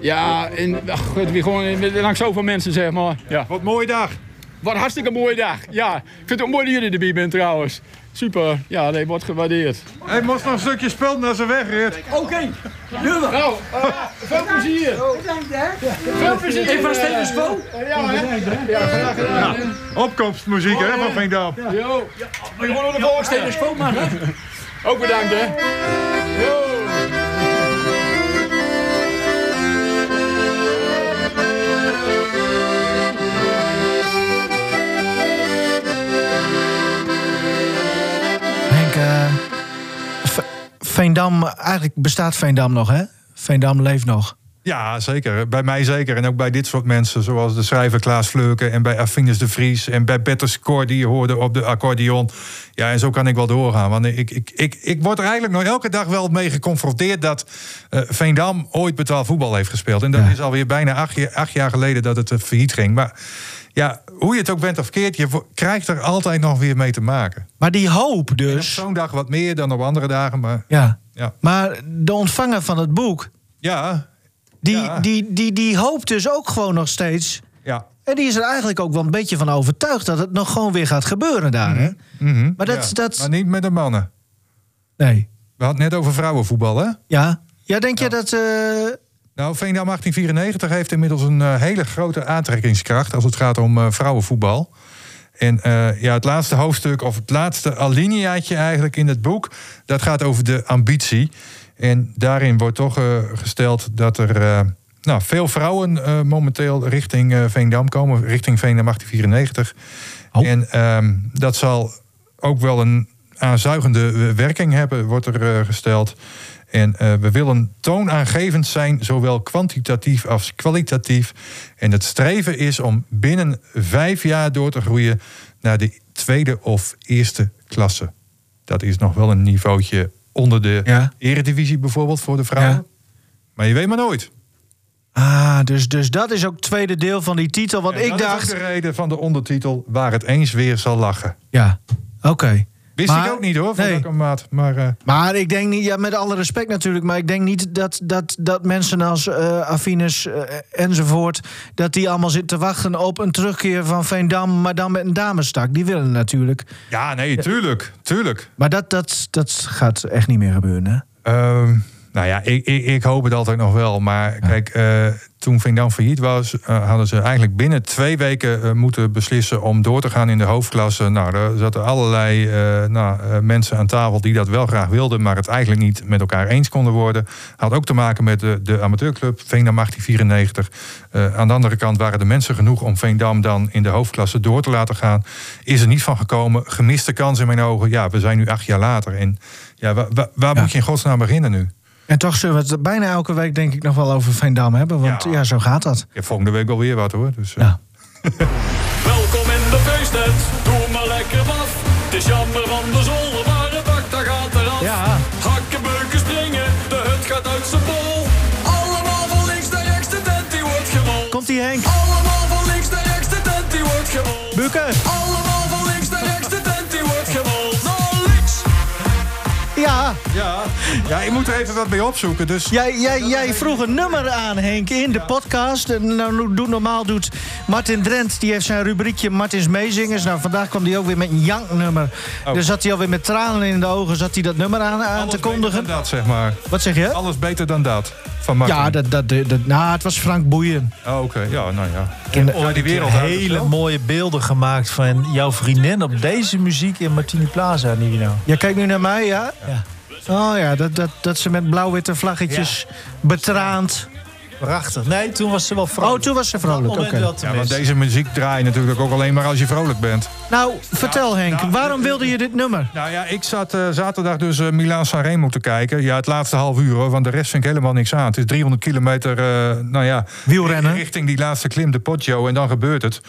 Ja, en ach, we gewoon, langs zoveel mensen zeg maar. Ja. Wat een mooie dag. wat een hartstikke mooie dag. Ja, ik vind het ook mooi dat jullie erbij bent trouwens. Super. Ja, nee, wordt gewaardeerd. Hij moest nog een stukje spelen als ze wegreed. Oké, maar. Nou, eh, veel plezier. Bedankt hè. Veel plezier. Even een steeds spo. Ja, hè? Ja, graag gedaan. hè. Opkomstmuziek hè, van Veendam. Jo. Maar gewoon de volgende steeds spo man. hè. Ook bedankt, hè. Jo. Veendam, eigenlijk bestaat Veendam nog, hè? Veendam leeft nog. Ja, zeker. Bij mij zeker. En ook bij dit soort mensen, zoals de schrijver Klaas Vleuken... en bij Affinus de Vries en bij Petter Score... die je hoorde op de accordeon. Ja, en zo kan ik wel doorgaan. Want ik, ik, ik, ik word er eigenlijk nog elke dag wel mee geconfronteerd... dat eh, Veendam ooit betaald voetbal heeft gespeeld. En dat is alweer bijna acht, jaar- acht jaar geleden dat het eh, failliet ging. Maar ja, hoe je het ook bent of keert... je krijgt er altijd nog weer mee te maken. Maar die hoop En op dus... zo'n dag wat meer dan op andere dagen, maar... Ja. Ja. Maar de ontvanger van het boek... Ja. Die, Ja. die, die, die hoopt dus ook gewoon nog steeds... Ja. En die is er eigenlijk ook wel een beetje van overtuigd... dat het nog gewoon weer gaat gebeuren daar, hè? Mhm. Maar dat- Ja, dat- Maar niet met de mannen. Nee. We hadden het net over vrouwenvoetbal, hè? Ja. Ja, denk je dat... eh, Nou, Veendam 1894 heeft inmiddels een eh, hele grote aantrekkingskracht als het gaat om eh, vrouwenvoetbal. En eh, ja, het laatste hoofdstuk, of het laatste alineaatje eigenlijk in het boek, dat gaat over de ambitie. En daarin wordt toch gesteld dat er nou, veel vrouwen momenteel richting Veendam komen, richting Veendam 1894. En ehm, dat zal ook wel een aanzuigende werking hebben, wordt er gesteld. En eh, we willen toonaangevend zijn, zowel kwantitatief als kwalitatief. En het streven is om binnen vijf jaar door te groeien naar de tweede of eerste klasse. Dat is nog wel een niveautje onder de eredivisie bijvoorbeeld voor de vrouwen. Maar je weet maar nooit. Ah, dus, dus dat is ook het tweede deel van die titel. Want En ik dat is ook dacht... de reden van de ondertitel waar het eens weer zal lachen. Ja, oké. Wist Maar- ik ook niet hoor, van nee. welke maat. Maar eh, Maar ik denk niet, ja, met alle respect natuurlijk, maar ik denk niet dat, dat, dat mensen als eh Afines eh, enzovoort, dat die allemaal zitten te wachten op een terugkeer van Veendam, maar dan met een damestak. Die willen natuurlijk. ja, nee, tuurlijk, tuurlijk. Maar dat, dat, dat gaat echt niet meer gebeuren, hè? Ehm, nou ja, ik, ik, ik hoop het altijd nog wel. Maar kijk, eh, toen Veendam failliet was, eh, hadden ze eigenlijk binnen twee weken eh, moeten beslissen om door te gaan in de hoofdklasse. Nou, er zaten allerlei nou, mensen aan tafel die dat wel graag wilden, maar het eigenlijk niet met elkaar eens konden worden. Had ook te maken met de, de amateurclub Veendam 1894. Eh, aan de andere kant waren de mensen genoeg om Veendam dan in de hoofdklasse door te laten gaan. Is er niet van gekomen. Gemiste kans in mijn ogen. Ja, we zijn nu acht jaar later. En ja, wa- wa- waar moet je in godsnaam beginnen nu? En toch zullen we het bijna elke week denk ik nog wel over Veendam hebben, want ja, zo gaat dat. Ja, volgende week wel weer wat hoor. Dus, eh, Welkom in de feestnet, doe maar lekker af. Het is jammer van de zolder, maar het dak dat gaat eraf. Ja. Hakken, beuken, springen, de hut gaat uit zijn bol. Allemaal van links naar rechts, de tent die wordt gerold. Komt ie Henk? Allemaal van links naar rechts, de tent die wordt gerold. Bukken. Ja. Ja. ik moet er even wat bij opzoeken. Dus... Jij, jij, jij vroeg een nummer aan, Henk, in de podcast. En nou, doet, normaal doet Martin Drent, die heeft zijn rubriekje Martins Meezingers. Nou, vandaag kwam hij ook weer met een janknummer. Oh. Dus zat hij alweer met tranen in de ogen, zat hij dat nummer aan, aan te kondigen. Dat zeg maar. Wat zeg je? Alles beter dan dat. Van Martin. Ja, dat, dat, dat, nou, het was Frank Boeien. Oh, Oké, ja, nou ja. Ik heb ooit die wereld hele mooie beelden gemaakt van jouw vriendin op deze muziek in Martini Plaza, Nivino. Jij kijkt nu naar mij, ja? Ja. Oh ja, dat, dat, dat ze met blauw-witte vlaggetjes betraand. Prachtig. Nee, toen was ze wel vrolijk. Oh, toen was ze vrolijk, oké. moment wel Ja, want deze muziek draai je natuurlijk ook alleen maar als je vrolijk bent. Nou, vertel Henk, waarom wilde je dit nummer? Nou ja, ik zat eh, zaterdag dus eh Milaan Sanremo te kijken. Ja, het laatste half uur hoor, want de rest vind ik helemaal niks aan. Het is 300 kilometer, eh, nou ja... Wielrennen. Richting die laatste klim, de Poggio, en dan gebeurt het.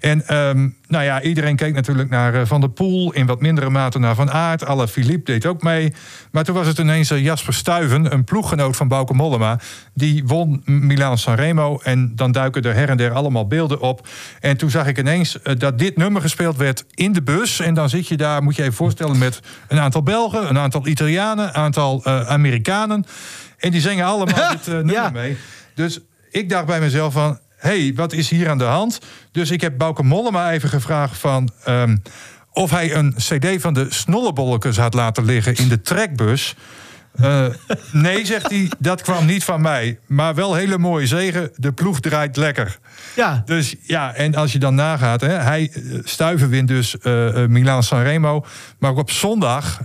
En ehm, nou ja, iedereen keek natuurlijk naar Van der Poel... in wat mindere mate naar Van Aert. Alle Philippe deed ook mee. Maar toen was het ineens Jasper Stuyven, een ploeggenoot van Bauke Mollema... die won Milaan Sanremo. En dan duiken er her en der allemaal beelden op. En toen zag ik ineens eh, dat dit nummer gespeeld werd in de bus. En dan zit je daar, moet je even voorstellen, met een aantal Belgen... een aantal Italianen, een aantal eh, Amerikanen. En die zingen allemaal dit eh, nummer mee. Dus ik dacht bij mezelf van... hey, wat is hier aan de hand? Dus ik heb Bouke Mollema even gevraagd van... ehm, of hij een cd van de Snollebolletjes had laten liggen in de trekbus. Eh, nee, zegt hij, dat kwam niet van mij. Maar wel hele mooie zegen, de ploeg draait lekker. Ja. Dus ja, en als je dan nagaat, hè, hij eh, stuiven wint dus eh eh, Milaan Sanremo. Maar ook op zondag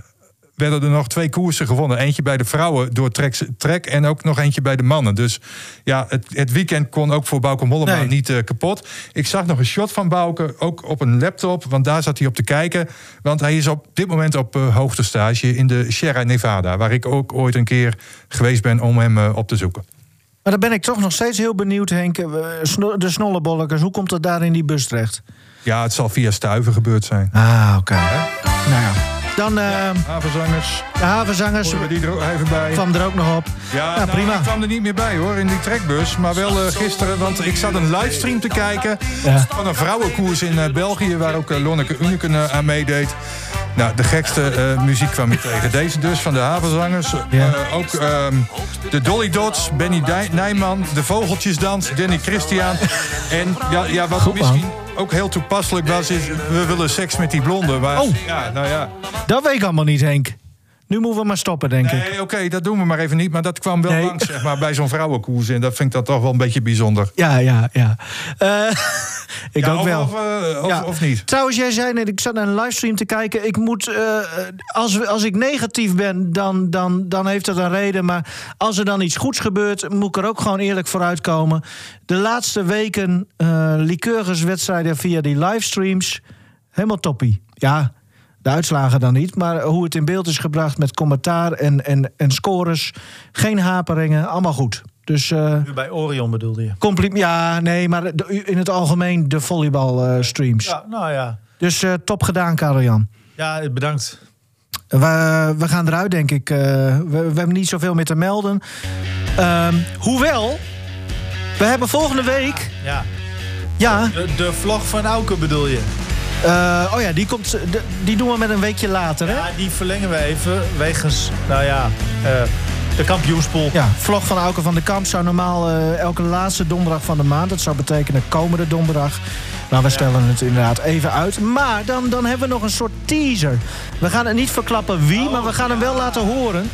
werden er nog twee koersen gewonnen. Eentje bij de vrouwen door Trek, trek en ook nog eentje bij de mannen. Dus ja, het, het weekend kon ook voor Bauke Mollema Nee. niet eh, kapot. Ik zag nog een shot van Bauke, ook op een laptop. Want daar zat hij op te kijken. Want hij is op dit moment op eh, hoogtestage in de Sierra Nevada. Waar ik ook ooit een keer geweest ben om hem eh, op te zoeken. Maar dan ben ik toch nog steeds heel benieuwd, Henk. De snollebolletjes, hoe komt het daar in die bus terecht? Ja, het zal via Stuiven gebeurd zijn. Ah, oké. Nou ja. Dan eh, Havenzangers. de havenzangers we die er ook even bij? kwam er ook nog op. Ja, Ja, nou, prima. Ik kwam er niet meer bij hoor, in die trekbus. Maar wel eh, gisteren, want ik zat een livestream te kijken... Van een vrouwenkoers in eh, België... waar ook eh, Lonneke Uneken eh, aan meedeed. Nou, de gekste muziek kwam ik tegen. Deze dus, van de havenzangers. Ja. Ook ehm, de Dolly Dots, Benny Dij- Nijman... de Vogeltjesdans, Danny Christian. En ja, ja wat Goed, man. Ook heel toepasselijk was... is we willen seks met die blonde. Maar, Oh. Ja, nou ja. Dat weet ik allemaal niet, Henk. Nu moeten we maar stoppen, denk ik. Nee, oké, dat doen we maar even niet. Maar dat kwam wel Nee. langs, zeg maar, bij zo'n vrouwenkoers. En dat vind ik dan toch wel een beetje bijzonder. Ja, ja, ja. Eh, ik Ja, ook of, wel. Of, eh, of, Ja. of niet? Trouwens, jij zei net, ik zat naar een livestream te kijken. Ik moet, eh, als, als ik negatief ben, dan, dan, dan heeft dat een reden. Maar als er dan iets goeds gebeurt, moet ik er ook gewoon eerlijk voor uitkomen. De laatste weken, eh liqueurswedstrijden via die livestreams, helemaal toppie. Ja, de uitslagen dan niet, maar hoe het in beeld is gebracht met commentaar en, en, en scores. Geen haperingen, allemaal goed. Dus eh Nu bij Orion bedoelde je? compli- ja, nee, maar de- in het algemeen de volleybalstreams. Ja, nou ja. Dus eh, top gedaan, Karel-Jan. Ja, bedankt. We, we gaan eruit, denk ik. Eh, we, we hebben niet zoveel meer te melden. Ehm, hoewel, we hebben volgende week... Ja. Ja, De, de vlog van Auke bedoel je? Eh, oh ja, die, komt, die doen we met een weekje later, hè? Ja, die verlengen we even wegens, nou ja, eh, de kampioenspool. Ja, vlog van Auke van de Kamp zou normaal eh, elke laatste donderdag van de maand. Dat zou betekenen komende donderdag. Maar we stellen het inderdaad even uit. Maar dan, dan hebben we nog een soort teaser. We gaan het niet verklappen wie, maar we gaan hem wel laten horen.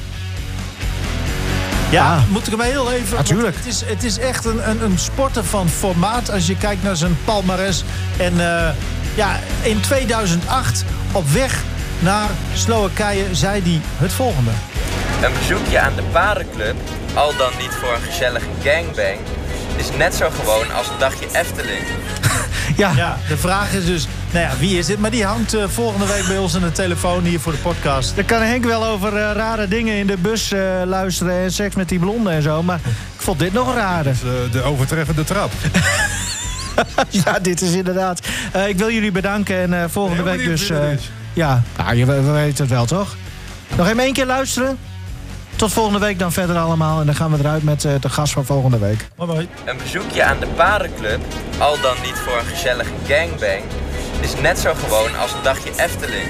Ja, Ah. moet ik hem heel even... Natuurlijk. Het is, het is echt een, een, een sporter van formaat als je kijkt naar zijn palmares. En ja, in 2008 op weg naar Slowakije zei hij het volgende. Een bezoekje aan de parenclub, al dan niet voor een gezellige gangbang, is net zo gewoon als een dagje Efteling. Ja, Ja, de vraag is dus, nou ja, wie is dit? Maar die hangt eh, volgende week bij ons aan de telefoon hier voor de podcast. Daar kan Henk wel over eh, rare dingen in de bus eh, luisteren en seks met die blonde en zo. Maar ik vond dit nog raarder. De, de overtreffende trap. ja, dit is inderdaad. Eh, ik wil jullie bedanken en eh, volgende week dus. eh, ja, nou, je, we we weten het wel toch? Nog even één keer luisteren. Tot volgende week dan verder allemaal. En dan gaan we eruit met eh, de gast van volgende week. Mooi, mooi. Een bezoekje aan de parenclub, al dan niet voor een gezellige gangbang, is net zo gewoon als een dagje Efteling.